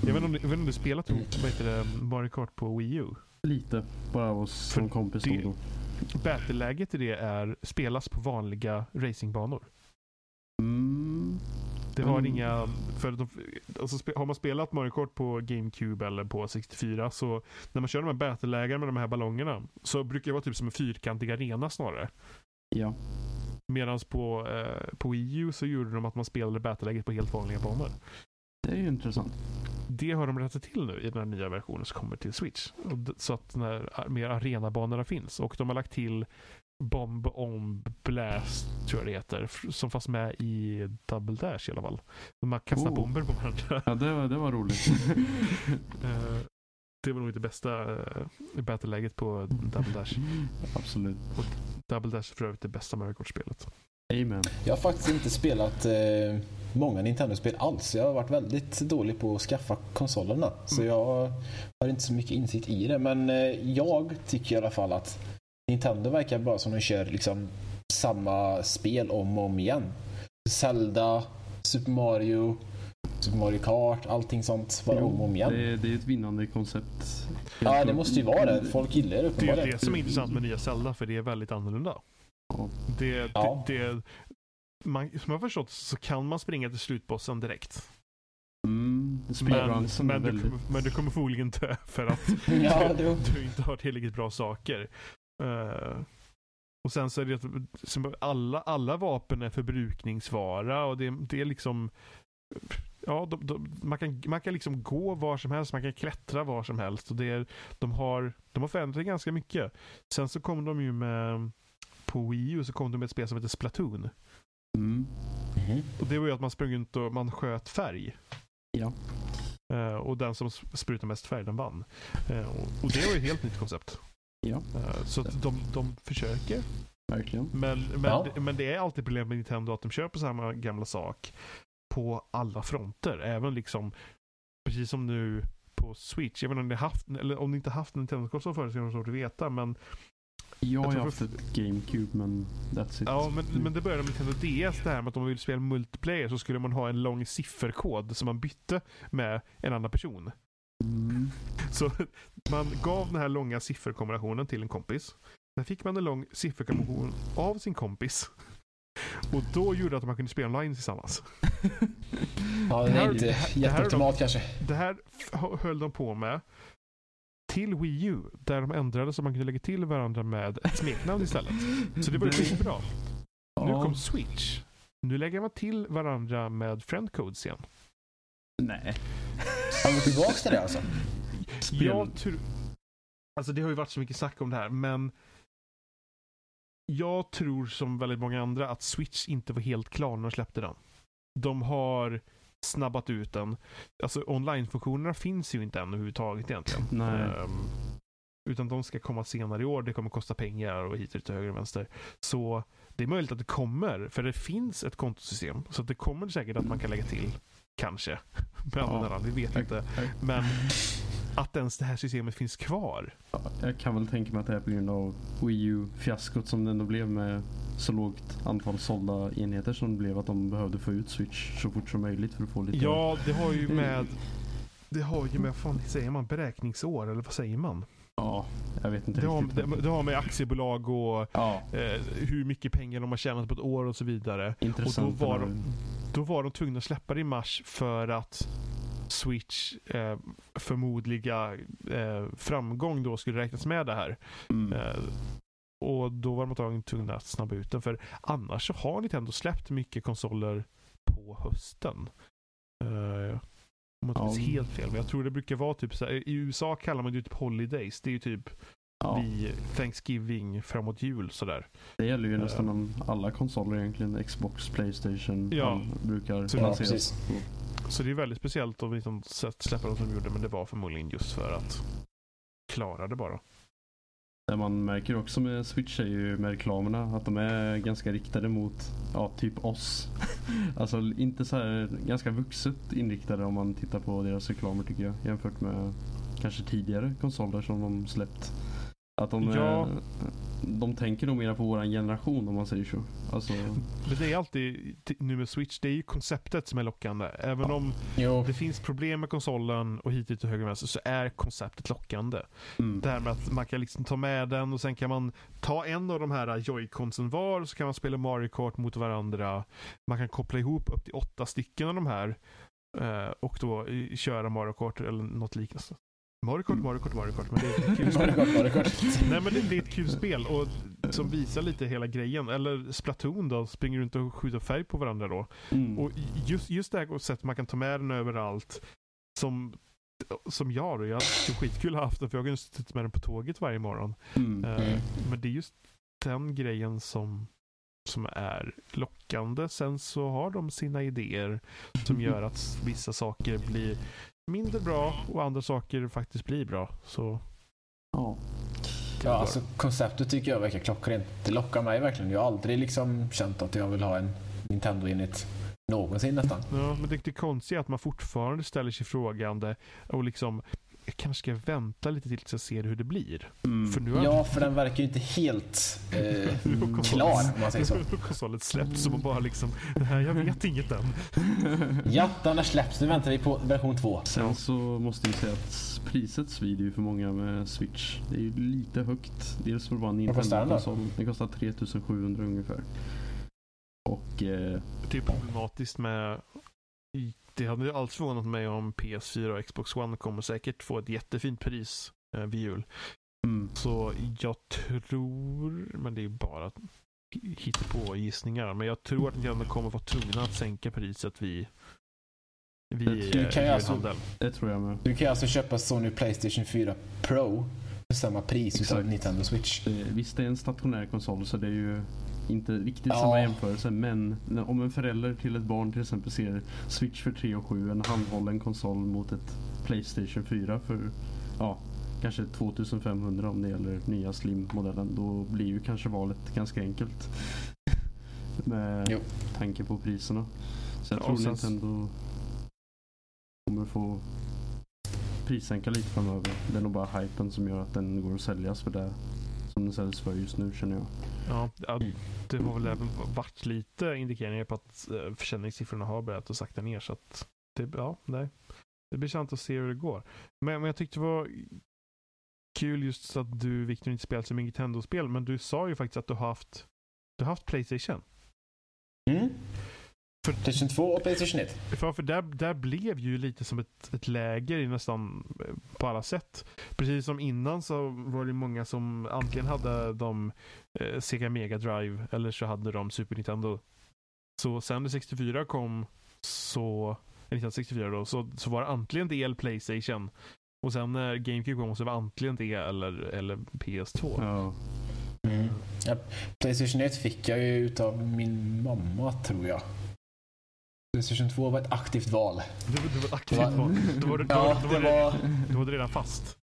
Jag vet inte om jag om du spelat Mario Kart på Wii U? Lite. Bara hos en kompis det- då. Battle-läget i det är spelas på vanliga racingbanor. Mm. Det har Mm. inga... För de, alltså, har man spelat Mario Kart på GameCube eller på 64 så när man kör de här battle-lägena med de här ballongerna så brukar det vara typ som en fyrkantig arena snarare. Ja. Medan på, eh, på Wii U så gjorde de att man spelade battle-läget på helt vanliga banor. Det är ju intressant. Det har de rättat till nu i den här nya versionen som kommer till Switch. Och d- Så att när mer arenabanorna finns. Och de har lagt till Bomb on Blast, tror jag det heter. Som fanns med i Double Dash i alla fall. Man kastar Oh. bomber på varandra. Ja, det var, det var roligt. Eh, det var nog inte bästa uh, battle-läget på Double Dash. Absolut. Double Dash är för övrigt det bästa Mario Kart-spelet. Amen. Jag har faktiskt inte spelat eh, många Nintendo-spel alls. Jag har varit väldigt dålig på att skaffa konsolerna. Så Mm. jag har inte så mycket insikt i det. Men eh, jag tycker i alla fall att Nintendo verkar bara som de kör liksom samma spel om och om igen. Zelda, Super Mario, Super Mario Kart, allting sånt bara om och om igen. Det, är- det är ett vinnande koncept. Ja, det måste ju vara det. Folk gillar det Det är uppenbarligen. det som är intressant med nya Zelda, för det är väldigt annorlunda. Ja. Det, Ja. det, det, man, som jag förstått så kan man springa till slutbossen direkt. Mm, Men, men, du, väldigt... men du kommer förmodligen dö för att Ja, det, du inte har tillräckligt bra saker. Eh, och sen så är det som alla, alla vapen är förbrukningsvara och det, det är liksom Ja, de, de, man, kan, man kan liksom gå var som helst, man kan klättra var som helst. Och det är, de, har, de har förändrat ganska mycket. Sen så kom de ju med på Wii U så kom de med ett spel som heter Splatoon. Mm. Mhm. Och det var ju att man sprang runt och man sköt färg. Ja. Eh, och den som sp- sprutade mest färg, den vann. Eh, och, det var ju ett helt nytt koncept. Ja. Eh, så att de, de försöker. Verkligen. Men, men, Ja. men det är alltid problem med Nintendo att de kör på samma gamla sak på alla fronter. Även liksom precis som nu på Switch. Jag vet inte om ni haft, eller om ni inte haft en Nintendo-konsol förut så är det svårt att veta. Men, Jag har tror ju haft ett GameCube men that's it. ja, men, men det började med Nintendo DS det här med att om man vill spela multiplayer så skulle man ha en lång sifferkod som man bytte med en annan person. Mm. Så man gav den här långa sifferkombinationen till en kompis. Sen fick man en lång sifferkombination av sin kompis. Och då gjorde det att man kunde spela online tillsammans. Ja, det är inte det här- jätteoptimalt kanske. Det här höll de på med till Wii U. Där de ändrade så man kunde lägga till varandra med ett smeknamn istället. Så det var skitbra. Nu Ja. kom Switch. Nu lägger man till varandra med friendcodes igen. Nej. Har vi tillbaks till det alltså? Spel. Jag tror... Alltså det har ju varit så mycket snack om det här, men jag tror som väldigt många andra att Switch inte var helt klar när de släppte den. De har snabbat ut den. Alltså online-funktionerna finns ju inte än överhuvudtaget egentligen. Nej. Ehm, utan de ska komma senare i år. Det kommer kosta pengar och hit och till höger och vänster. Så det är möjligt att det kommer, för det finns ett kontosystem. Så det kommer säkert att man kan lägga till, kanske, med Ja. Vi vet inte. Men att ens det här systemet finns kvar. Ja, Jag kan väl tänka mig att det är på grund av Wii U-fiaskot som det ändå blev med så lågt antal sålda enheter som det blev att de behövde få ut Switch så fort som möjligt för att få lite... Ja, det har ju med det har ju med, fan säger man, beräkningsår eller vad säger man? Ja, jag vet inte Det har, riktigt. det, det har med aktiebolag och Ja, eh, hur mycket pengar de har tjänat på ett år och så vidare. intressant. var de- Då var de tvungna att släppa det i mars för att Switch eh, förmodliga eh, framgång då skulle räknas med det här. Mm. Eh, och då var de antagligen tvungna att snabba ut den. För annars så har Nintendo släppt mycket konsoler på hösten. Uh, om jag inte Ja. minns helt fel. Men jag tror det brukar vara typ så här, I USA kallar man det ju typ Holidays. Det är ju typ ja, vid Thanksgiving framåt jul sådär. det gäller ju eh, nästan om alla konsoler egentligen. Xbox, Playstation Ja. brukar Så- Ja, precis. Så det är väldigt speciellt att liksom släppa dem som de gjorde. Men det var förmodligen just för att klara det bara. Det man märker också med Switch är ju med reklamerna att de är ganska riktade mot ja, typ oss. alltså inte så här ganska vuxet inriktade om man tittar på deras reklamer tycker jag jämfört med kanske tidigare konsoler som de släppt. Att de, Ja. är, de tänker nog mer på våran generation om man säger så. Alltså, Men det är alltid, nu med Switch, det är ju konceptet som är lockande. Även Ja. om Jo, det finns problem med konsolen och hit, och höger och vänster så är konceptet lockande. mm. Det här med att man kan liksom ta med den och sen kan man ta en av de här joyconsen var och så kan man spela Mario Kart mot varandra. Man kan koppla ihop upp till åtta stycken av de här eh, och då eh, köra Mario Kart eller något liknande. Mario Mario Mario. Men det är ett kul spel. Nej men det, det är ett kul spel och som visar lite hela grejen. Eller Splatoon då, springer runt och skjuter färg på varandra då. Mm. Och just, just det här sättet man kan ta med den överallt. Som, som jag då. Jag hade skitkul haft den för jag har suttit med den på tåget varje morgon. Mm. Mm. Men det är just den grejen som, som är lockande. Sen så har de sina idéer som gör att vissa saker blir mindre bra och andra saker faktiskt blir bra. Så Ja. Ja, alltså konceptet tycker jag verkar klockrent. Det lockar mig verkligen. Jag har aldrig liksom känt att jag vill ha en Nintendo-enhet någonsin nästan. Ja, men det, det konstiga är att man fortfarande ställer sig frågande och liksom jag kanske ska vänta lite tills jag ser hur det blir. Mm. För nu har Ja, för den verkar ju inte helt eh, klar om man säger så. nu har konsolen släppts så man bara liksom, nej jag vet inget än. Ja, den har släppts. Nu väntar vi på version 2. Sen så måste jag säga att priset svider ju för många med Switch. Det är ju lite högt. Dels för då? Nintendo-konsol. Den kostar 3700 ungefär. Och eh, Det är problematiskt med det hade ju alls förvånat mig om PS4 och Xbox One kommer säkert få ett jättefint pris eh, vid jul. mm, Så jag tror, men det är ju bara på gissningar, men jag tror att Nintendo kommer vara tvungna att sänka priset vid, vid Du eh, kan ju alltså- det tror jag med. Du kan alltså köpa Sony Playstation 4 Pro för samma pris Exakt. utav Nintendo Switch. Det, visst det är en stationär konsol så det är ju inte riktigt Ja. samma jämförelse. Men om en förälder till ett barn till exempel ser Switch för 3 och 7, en handhållen konsol mot ett Playstation 4 för ja, kanske 2500 om det gäller nya Slim-modellen. Då blir ju kanske valet ganska enkelt. Med Jo. tanke på priserna. Så jag Ja, tror sen- Nintendo kommer få prissänka lite framöver. Det är nog bara hypen som gör att den går att säljas för det som den säljs för just nu känner jag. Ja, det har väl även varit lite indikeringar på att eh, försäljningssiffrorna har börjat att sakta ner. Så att det, ja, nej. det blir sant att se hur det går. Men, men jag tyckte det var kul just att du, Victor, inte spelat så mycket Nintendo-spel. Men du sa ju faktiskt att du har haft, du har haft Playstation. Mm. För- Playstation 2 och Playstation 1. För, för där, där blev ju lite som ett, ett läger i nästan eh, på alla sätt. Precis som innan så var det många som antingen hade de eh, Sega Mega Drive eller så hade de Super Nintendo. Så sen när 64 kom så, eh, 1964 då, så, så var det antingen det eller Playstation. Och sen när GameCube kom så var det antingen det eller, eller PS2. Ja. Mm. Ja, Playstation 1 fick jag ju utav min mamma tror jag. Playstation 2 var ett aktivt val. Det, var- det var ett aktivt var- val. Då var då, Ja, då, det var det, var, då var det redan fast.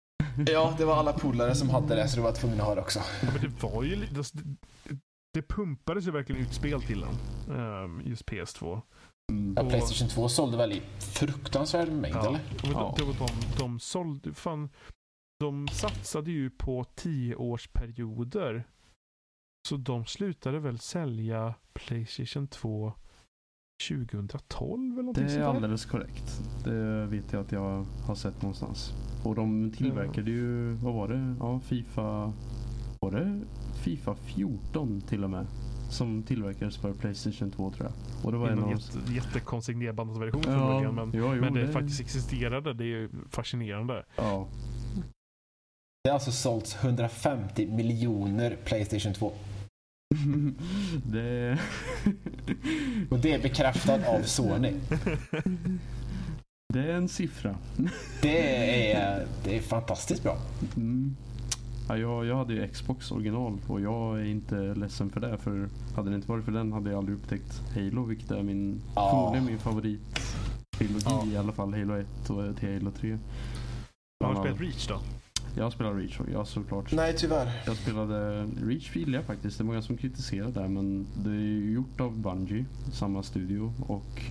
ja, det var alla polare som hade det så då var tvungen att ha det också. Ja, men det var ju lite... Det, det pumpades ju verkligen ut spel till den. ehm, just PS2. Mm. Ja, Och- Playstation 2 sålde väl i fruktansvärd mängd Ja, eller? Ja. det var de, de sålde... Fan, de satsade ju på tioårsperioder. Så de slutade väl sälja Playstation 2 2012 eller någonting Det är sånt alldeles korrekt. Det vet jag att jag har sett någonstans. Och de tillverkade ju, vad var det? Ja, Fifa... Var det Fifa 14 till och med? Som tillverkades för Playstation 2 tror jag. Och det var en av jätte, jättekonstig nedbandsversion från början. Men, ja, jo, men det, faktiskt existerade. Det är ju fascinerande. Ja. Det har alltså sålts 150 miljoner Playstation 2. Det... Och det är bekräftat av Sony. det är en siffra. Det är, det är fantastiskt bra. Mm. Ja, jag, jag hade ju Xbox original och jag är inte ledsen för det. För hade det inte varit för den hade jag aldrig upptäckt Halo, vilket är min, Ja. förmodligen min favorit. Trilogi Ja. i alla fall. Halo 1 och till Halo 3. Har du spelat. Reach då? Jag spelar Reach, ja såklart. Nej, tyvärr. Jag spelade Reach gillar jag faktiskt. Det är många som kritiserar det men det är ju gjort av Bungie, samma studio. Och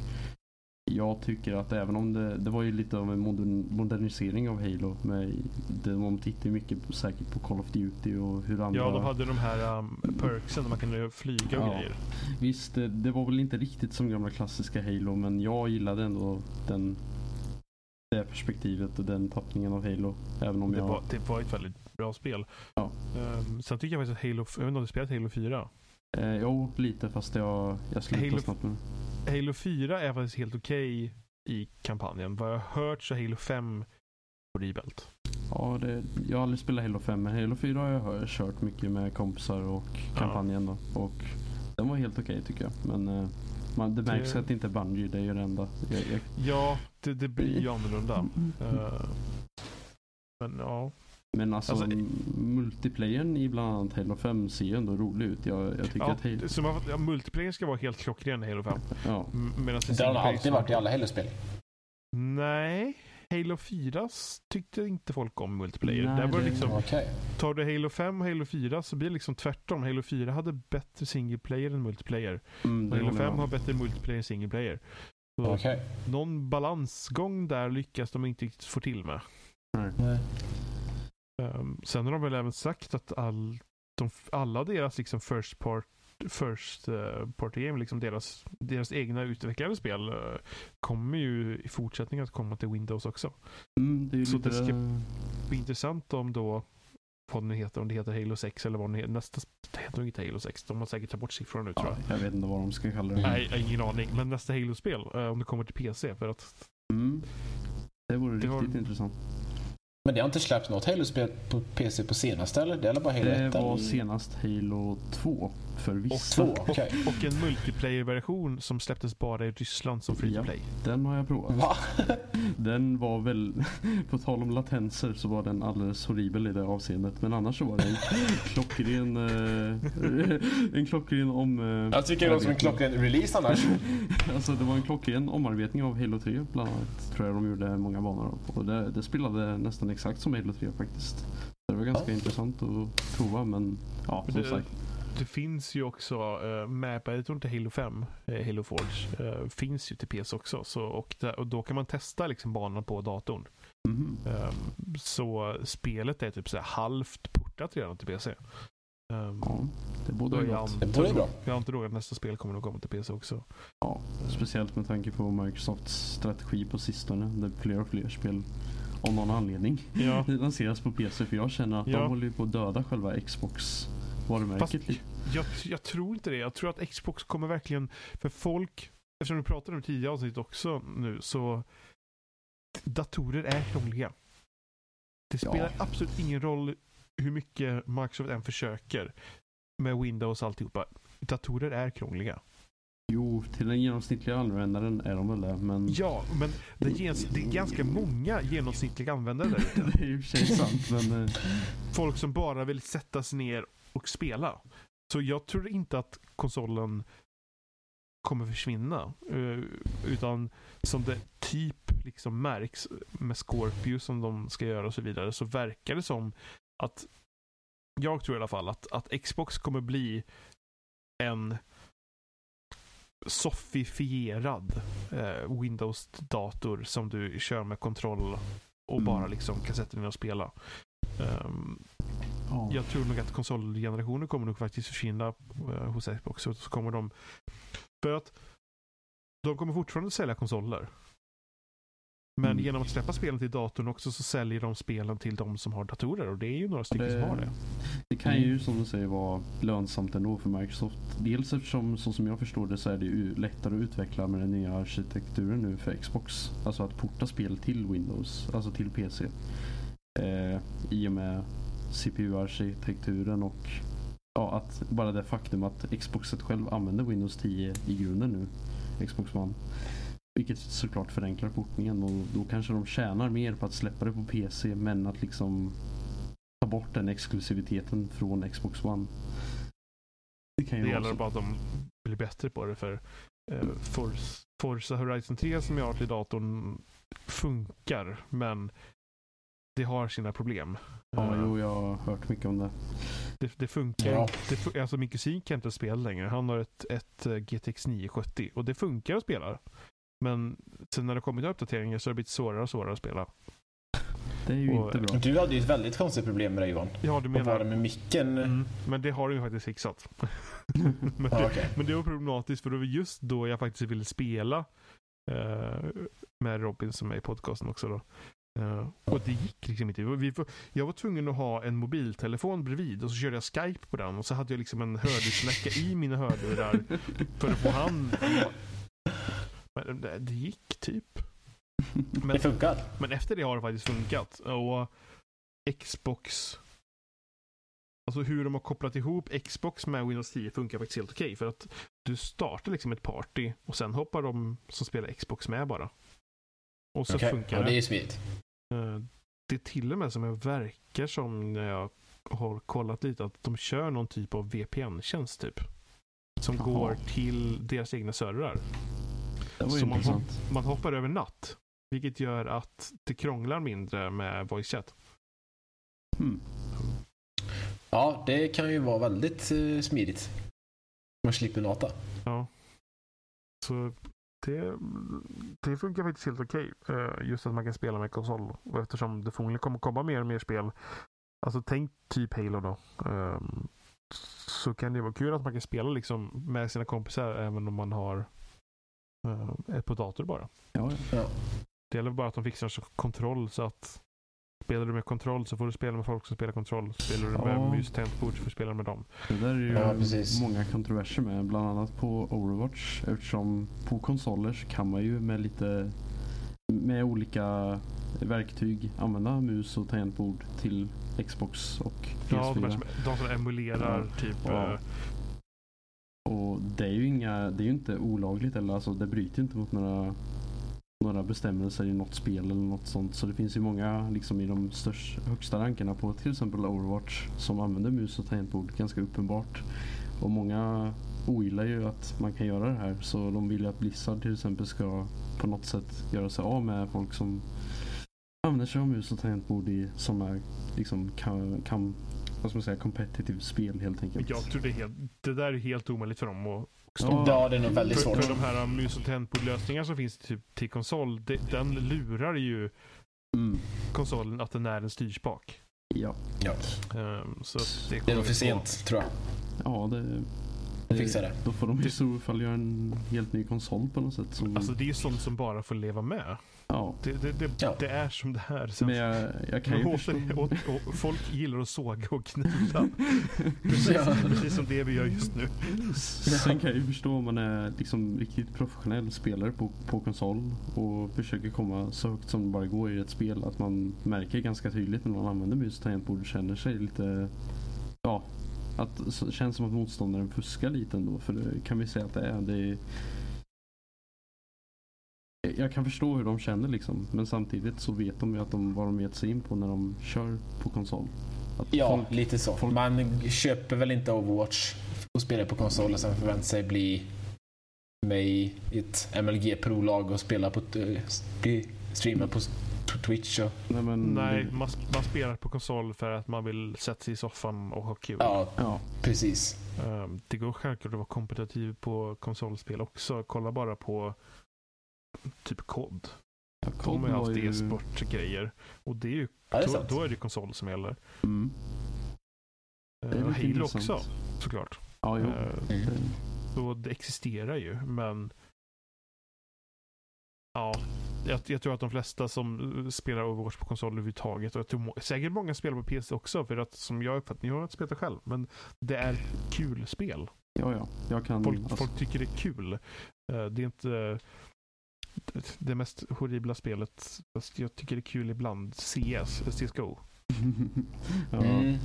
jag tycker att även om det, det var ju lite av en modern, modernisering av Halo. Med, det, man tittar ju mycket på, säkert på Call of Duty och hur andra... Ja, de hade de här um, perksen där man kunde flyga och Ja. grejer. Visst, det, det var väl inte riktigt som gamla klassiska Halo men jag gillade ändå den, det perspektivet och den tappningen av Halo. Även om Det jag... var, det var ett väldigt bra spel. Ja. Um, sen tycker jag faktiskt att Halo, jag vet inte om du spelat Halo 4? Eh, jo, lite fast jag, jag slutade Halo- snabbt med Halo 4 är faktiskt helt okej i kampanjen. Vad jag har hört så är Halo 5 horribelt. Ja, det, jag har aldrig spelat Halo 5 men Halo 4 har jag kört mycket med kompisar och kampanjen då. Och den var helt okej tycker jag. Men eh, man, det märks Det- att det inte är Bungie, det är ju det enda. Jag, jag, Ja, det, det blir ju annorlunda. Uh, men ja. men alltså, Alltså, multiplayern i bland annat Halo 5 ser ju ändå rolig ut. Jag, jag tycker ja, att Halo... så man, ja, multiplayer ska vara helt klockren i Halo 5. Ja, Medan Det har alltid varit i alla Halo-spel. Nej, Halo 4 s- tyckte inte folk om multiplayer. Nej, Där var det liksom, Okej. tar du Halo 5 och Halo 4 så blir det liksom tvärtom. Halo 4 hade bättre single player än multiplayer. mm, Halo håller jag 5 med har bättre multiplayer än single player. Så Okej. någon balansgång där lyckas de inte riktigt få till med. Nej. Um, sen har de väl även sagt att all, de, alla deras liksom first part First uh, party game, liksom deras, deras egna utvecklade spel eh, kommer ju i fortsättningen att komma till Windows också. Mm, det Så lite... det ska- blir intressant om då vad den heter, om det heter Halo 6 eller vad den heter. Nästa det heter nog inte Halo 6. De har säkert tagit bort siffrorna nu tror Ja, jag. jag vet inte vad de ska kalla det. Nej, jag har ingen aning. Men nästa Halo-spel, eh, om det kommer till PC. För att Mm. Det vore Det har- riktigt intressant. Men det har inte släppts något Halo-spel på PC på senaste eller? Det är bara Halo Det 1? var eller? senast Halo 2 för vissa. Två, okej. Och en multiplayer-version som släpptes bara i Ryssland som free to Ja. play. Den har jag provat. Va? Den var väl, på tal om latenser så var den alldeles horribel i det avseendet. Men annars så var det en klockren, eh, en klockren om... eh, Jag tycker det låter som en klockren release annars. Alltså det var en klockren omarbetning av Halo 3 bland annat. Tror jag de gjorde många banor av. Och det, det spelade nästan exakt som Halo 3 faktiskt. Det var ganska Ja. intressant att prova men ja som det- sagt. det finns ju också uh, map-editorn till Halo 5, uh, Halo Forge, uh, finns ju till PC också. Så, och, där, och då kan man testa liksom banan på datorn. Mhm. Um, så spelet är typ så här halvt portat redan till PC. Um, Ja, det borde vara jag. Det borde bra. jag antar att nästa spel kommer att komma till PC också. Ja, speciellt med tanke på Microsofts strategi på sistone. Där fler och fler spel av någon anledning Ja, lanseras på PC. För jag känner att Ja. de håller på att döda själva Xbox-varumärket Fast lite. jag, jag tror inte det. Jag tror att Xbox kommer verkligen, för folk, eftersom vi pratade om tidigare avsnitt också nu, så datorer är krångliga. Det Ja. spelar absolut ingen roll hur mycket Microsoft än försöker med Windows och alltihopa. Datorer är krångliga. Jo, till den genomsnittliga användaren är de väl det. Men Ja, men det, ges, det är ganska många genomsnittliga användare där ute. det är ju i och för sig sant. Men eh, Folk som bara vill sätta sig ner och spela. Så jag tror inte att konsolen kommer försvinna. eh, Utan som det typ liksom märks med Scorpio som de ska göra och så vidare så verkar det som att jag tror i alla fall att, att Xbox kommer bli en soffifierad eh, Windows-dator som du kör med kontroll och Mm. bara liksom kan sätta dig ner och spela. Ehm, ja. jag tror nog att konsolgenerationen kommer nog faktiskt försvinna eh, hos Xbox. Så kommer de... För att de kommer fortfarande sälja konsoler. Men Mm. genom att släppa spelen till datorn också så säljer de spelen till de som har datorer. Och det är ju några stycken Det- som har det. Det kan ju som du säger vara lönsamt ändå för Microsoft. Dels eftersom så som jag förstår det så är det ju lättare att utveckla med den nya arkitekturen nu för Xbox. Alltså att porta spel till Windows, alltså till PC. Eh, I och med CPU-arkitekturen och ja, att bara det faktum att Xboxet själv använder Windows 10 i grunden nu. Xbox One. Vilket såklart förenklar portningen och då kanske de tjänar mer på att släppa det på PC men att liksom ta bort den exklusiviteten från Xbox One. Det kan ju Det gäller bara att de blir bättre på det. För eh, Forza, Forza Horizon 3 som jag har till datorn funkar. Men det har sina problem. Ja, Eh, jo, jag har hört mycket om det. Det, det funkar. Ja. Det, alltså min kusin kan inte spela längre. Han har ett, ett eh, GTX 970 och det funkar att spela. Men sen när det kommit uppdateringar så har det blivit svårare och svårare att spela. Det är ju Och- inte bra. Du hade ju ett väldigt konstigt problem med det Johan. Ja, du menar... det med micken? Mm, men det har du ju faktiskt fixat. men, det, okej. men det var problematiskt för det var just då jag faktiskt ville spela eh, med Robin som är i podcasten också. Då. Eh, och det gick liksom inte. Vi, jag var tvungen att ha en mobiltelefon bredvid och så körde jag Skype på den och så hade jag liksom en hörlursläcka i mina hörlurar för att få han. Men det, det gick typ. Men, Det funkar. men efter det har det faktiskt funkat. Och Xbox Alltså hur de har kopplat ihop Xbox med Windows 10 funkar faktiskt helt okej. för att du startar liksom ett party och sen hoppar de som spelar Xbox med bara. Och så Okej, funkar ja, det. det är ju smidigt. Eh, Det är till och med som jag verkar som när jag har kollat lite att de kör någon typ av VPN-tjänst typ. Som Jaha. går till deras egna servrar. Det var ju Så man, hopp, man hoppar över natt. Vilket gör att det krånglar mindre med voice chat. Hmm. Ja, det kan ju vara väldigt eh, smidigt. Man slipper nata. Ja. Så det, det funkar faktiskt helt okej. Eh, Just att man kan spela med konsol. Och eftersom det förmodligen kommer komma mer och mer spel. Alltså tänk typ Halo då. ehm, Så kan det vara kul att man kan spela liksom med sina kompisar även om man har eh, ett på dator bara. Ja, ja. Ja. Det gäller bara att de fixar så kontroll så att Spelar du med kontroll så får du spela med folk som spelar kontroll. Spelar du med Ja. mus tangentbord så får du spela med dem. Det där är ju Ja, många kontroverser med. Bland annat på Overwatch. Eftersom på konsoler så kan man ju med lite med olika verktyg använda mus och tangentbord till Xbox och Ja, de, PS4. som, de som emulerar typ. Ja. Och det är ju inga, det är ju inte olagligt eller alltså det bryter inte mot några några bestämmelser i något spel eller något sånt. Så det finns ju många liksom i de störst, högsta rankerna på till exempel Overwatch som använder mus och tangentbord ganska uppenbart. Och många ogillar ju att man kan göra det här så de vill ju att Blizzard till exempel ska på något sätt göra sig av med folk som använder sig av mus och tangentbord i, sådana liksom kan, vad ska man säga, competitive spel helt enkelt. Jag tror det, är helt, det där är helt omöjligt för dem att Ja. Ja, det är nog väldigt För, svårt. för de här mus och tangentbordlösningar som finns typ till konsol, de, den lurar ju Mm. konsolen att den är en styrspak. Ja. Ja. Ehm, så att det, Det är nog för sent, tror jag. Ja, det... De fixar det. Då får de i så fall göra en helt ny konsol på något sätt. Som, Alltså det är ju sånt som bara får leva med. Ja. Det, det, det, Ja. det är som det är. Sen, Men jag, jag kan ju åter- och, och, folk gillar att såga och kniva. Precis, Ja. precis som det vi gör just nu. Sen kan jag ju förstå om man är liksom riktigt professionell spelare på, på konsol och försöker komma så högt som det bara går i ett spel. Att man märker ganska tydligt när man använder mus och tangentbord känner sig lite... Ja, att känns som att motståndaren fuskar lite ändå. För det kan vi säga att det är. Det är jag kan förstå hur de känner liksom. Men samtidigt så vet de ju att de, vad de gett sig in på när de kör på konsol. Att Ja, folk- lite så. folk- Man köper väl inte Overwatch och spelar på konsol och sen förväntar sig bli med i ett MLG Pro-lag och spela på bli streamad på Twitch. Och, Nej, men Nej, man, man spelar på konsol för att man vill sätta sig i soffan och ha kul. ja, Ja, precis. Ehm, det går självklart att vara kompetitiv på konsolspel också. Kolla bara på typ COD. ja, De COD har ju haft ju- e-sportgrejer. Och det är ju, Ja, det är då, då är det konsol som gäller. Mm. Det är Uh, Halo intressant. också såklart. Ja, jo. Mm. Det- Så det existerar ju, men ja, jag, jag tror att de flesta som eh, spelar Overwatch på konsol överhuvudtaget, och jag tror säkert många spelar på PC också, för att som jag uppfattar, jag har inte spelat själv, men det är kul spel. Ja, ja. Kan... Folk, alltså, folk tycker det är kul. Det är inte det- mest horribla spelet. Fast jag tycker det är kul ibland. CS, CSGO. ja. Mm.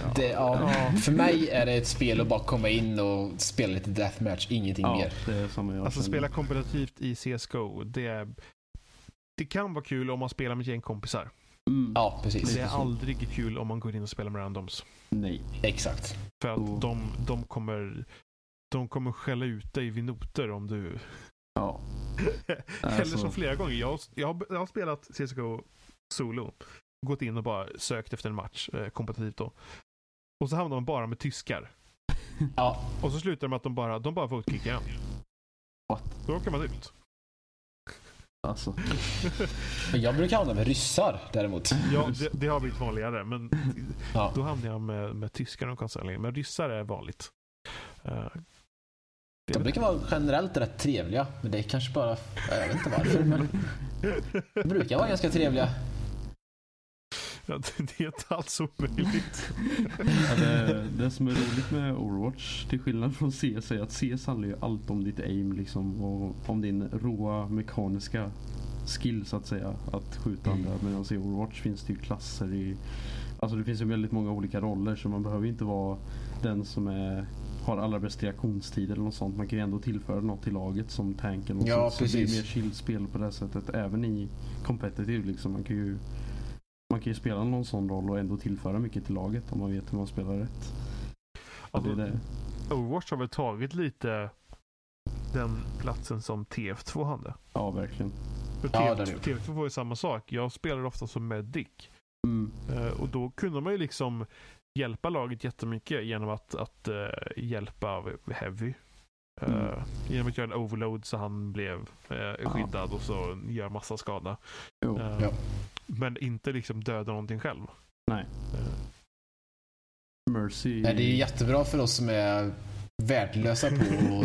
Ja. Det, ja. Ja. För mig är det ett spel att bara komma in och spela lite deathmatch, ingenting ja, mer. det är samma jag Alltså spela kompetitivt i CSGO, det är det kan vara kul om man spelar med ett gäng kompisar. Mm. Ja, precis. Det är aldrig kul om man går in och spelar med randoms. Nej. Exakt. För att Och- de, de kommer de kommer skälla ut dig vid noter om du... Ja. Eller Alltså- som flera gånger. Jag, jag, har, jag har spelat CSGO solo. Gått in och bara sökt efter en match, eh, kompetitivt då. Och så hamnar man bara med tyskar. Ja, Och så slutar det med att de bara, de bara votekickar en. What? Då åker man ut. Alltså. men jag brukar hamna med ryssar däremot. Ja, det, det har blivit vanligare. Men Ja. då hamnar jag med, med tyskar och konstnärliga. Men ryssar är vanligt. Det De brukar vara generellt rätt trevliga, men det är kanske bara... Jag vet inte varför, men de brukar vara ganska trevliga. ja, det är inte alls omöjligt. Ja, det, det som är roligt med Overwatch till skillnad från CS är att CS handlar ju allt om ditt aim liksom och om din råa mekaniska skill så att säga att skjuta Mm. andra. Medan i Overwatch finns det ju klasser i Alltså det finns ju väldigt många olika roller så man behöver inte vara den som är har allra bäst reaktionstid eller något sånt. Man kan ju ändå tillföra något till laget som tanken och Ja, sånt. Så det är precis. mer chill spel på det sättet. Även i competitive liksom. Man kan ju man kan ju spela någon sån roll och ändå tillföra mycket till laget om man vet hur man spelar rätt. Ja, det är det. Overwatch har väl tagit lite den platsen som TF2 hade. Ja, verkligen. För Ja, TF. TF2 var ju samma sak. Jag spelar ofta som medic. Mm. Eh, och då kunde man ju liksom hjälpa laget jättemycket genom att, att eh, hjälpa Heavy. Eh, Mm. Genom att göra en overload så han blev uh, skyddad och så gör massa skada. Jo. Ja. Men inte liksom döda någonting själv. Nej. Mercy. Nej, det är jättebra för oss som är värdelösa på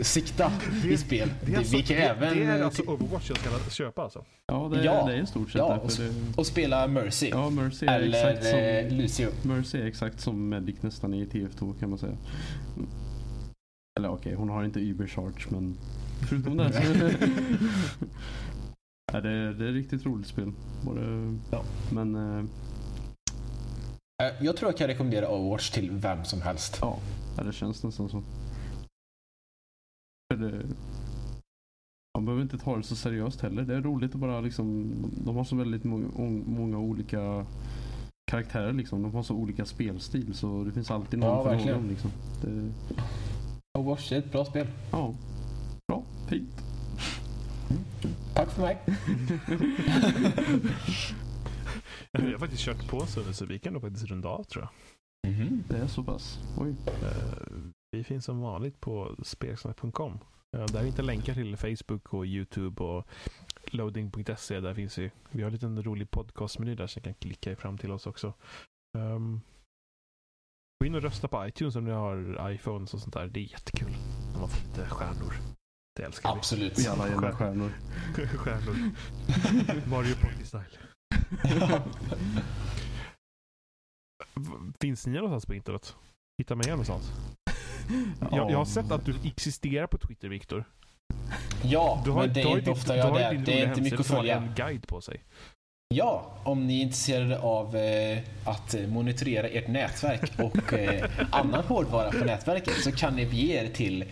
att sikta i spel. det, är alltså, vi kan det, även det är eh, alltså Overwatch jag ska köpa alltså. Ja, det, Ja. det är i stort sett Ja, det, och spela Mercy. Ja, Mercy är eller exakt som eh, Lucio. Mercy är exakt som Medic nästan i TF2 kan man säga. Eller okej, hon har inte Ubercharge men förutom det så ja, det, är, det är ett riktigt roligt spel. Både, Ja. Men eh, Eh, Jag tror jag kan rekommendera Overwatch till vem som helst. ja, ja, det känns nästan så. Det, man behöver inte ta det så seriöst heller. Det är roligt att bara liksom, de har så väldigt många, många olika karaktärer liksom. De har så olika spelstil så det finns alltid någon Ja, för verkligen. någon liksom. Det, Overwatch är ett bra spel. ja, bra, fint. Tack för mig. Jag har faktiskt kört på Sunne så vi kan nog faktiskt runda av tror jag. Mhm. Det är så pass. Oj. Eh, Vi finns som vanligt på spelsnack.com. Eh, Där hittar länkar till Facebook och YouTube och loading.se. Där finns vi. Vi har en liten rolig podcastmeny där så ni kan klicka er fram till oss också. Um, gå in och rösta på iTunes om ni har iPhones och sånt där. Det är jättekul. När man får lite stjärnor. Det älskar vi. Absolut. Vi alla gillar stjärnor. Stjärnor. Mario Party style. Finns ni någonstans på internet? Hitta mig någonstans. Jag, jag har sett att du existerar på Twitter, Viktor. Ja, har, men det är inte ofta jag är där. Det är inte mycket att följa. en guide på sig. Ja, om ni är intresserade av eh, att eh, monitorera ert nätverk och eh, annan hårdvara på nätverket så kan ni bege er till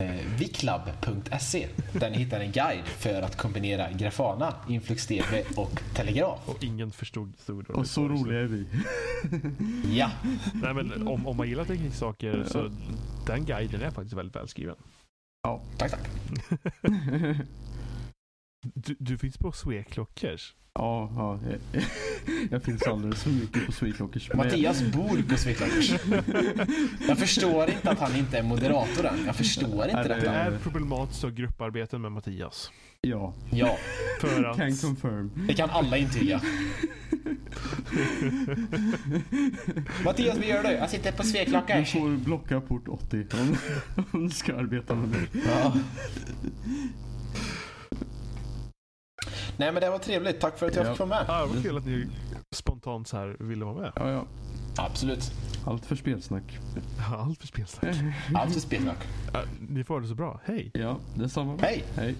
eh, viclab.se där ni hittar en guide för att kombinera Grafana, Influx TV och Telegraf. Och ingen förstod stod Och så roliga är vi. Ja, Nej, men om, om man gillar tekniksaker så den guiden är faktiskt väldigt välskriven. Ja. tack tack. Du, du finns på Sweklockers. Ja, ja. Jag, jag finns alldeles för mycket på Sweetlockers. Men- Mattias bor på Sweetlockers. Jag förstår inte att han inte är moderator än. Jag förstår inte Det detta. är problematiskt att grupparbeten med Mattias. Ja, Ja, För att... can confirm. det kan alla intyga. Mattias, vad gör du? Jag sitter på Du Sweetlockers. får blocka port 80 om, om du ska arbeta med mig. Ja. Nej men det var trevligt. Tack för att jag Ja. fick vara med. Ja, vad kul att ni spontant så här ville vara med. Ja, ja. Absolut. Allt för spelsnack. Allt för spelsnack. Allt för spelsnack. Ni får det så bra. Hej! Ja, detsamma. Hej! Hej.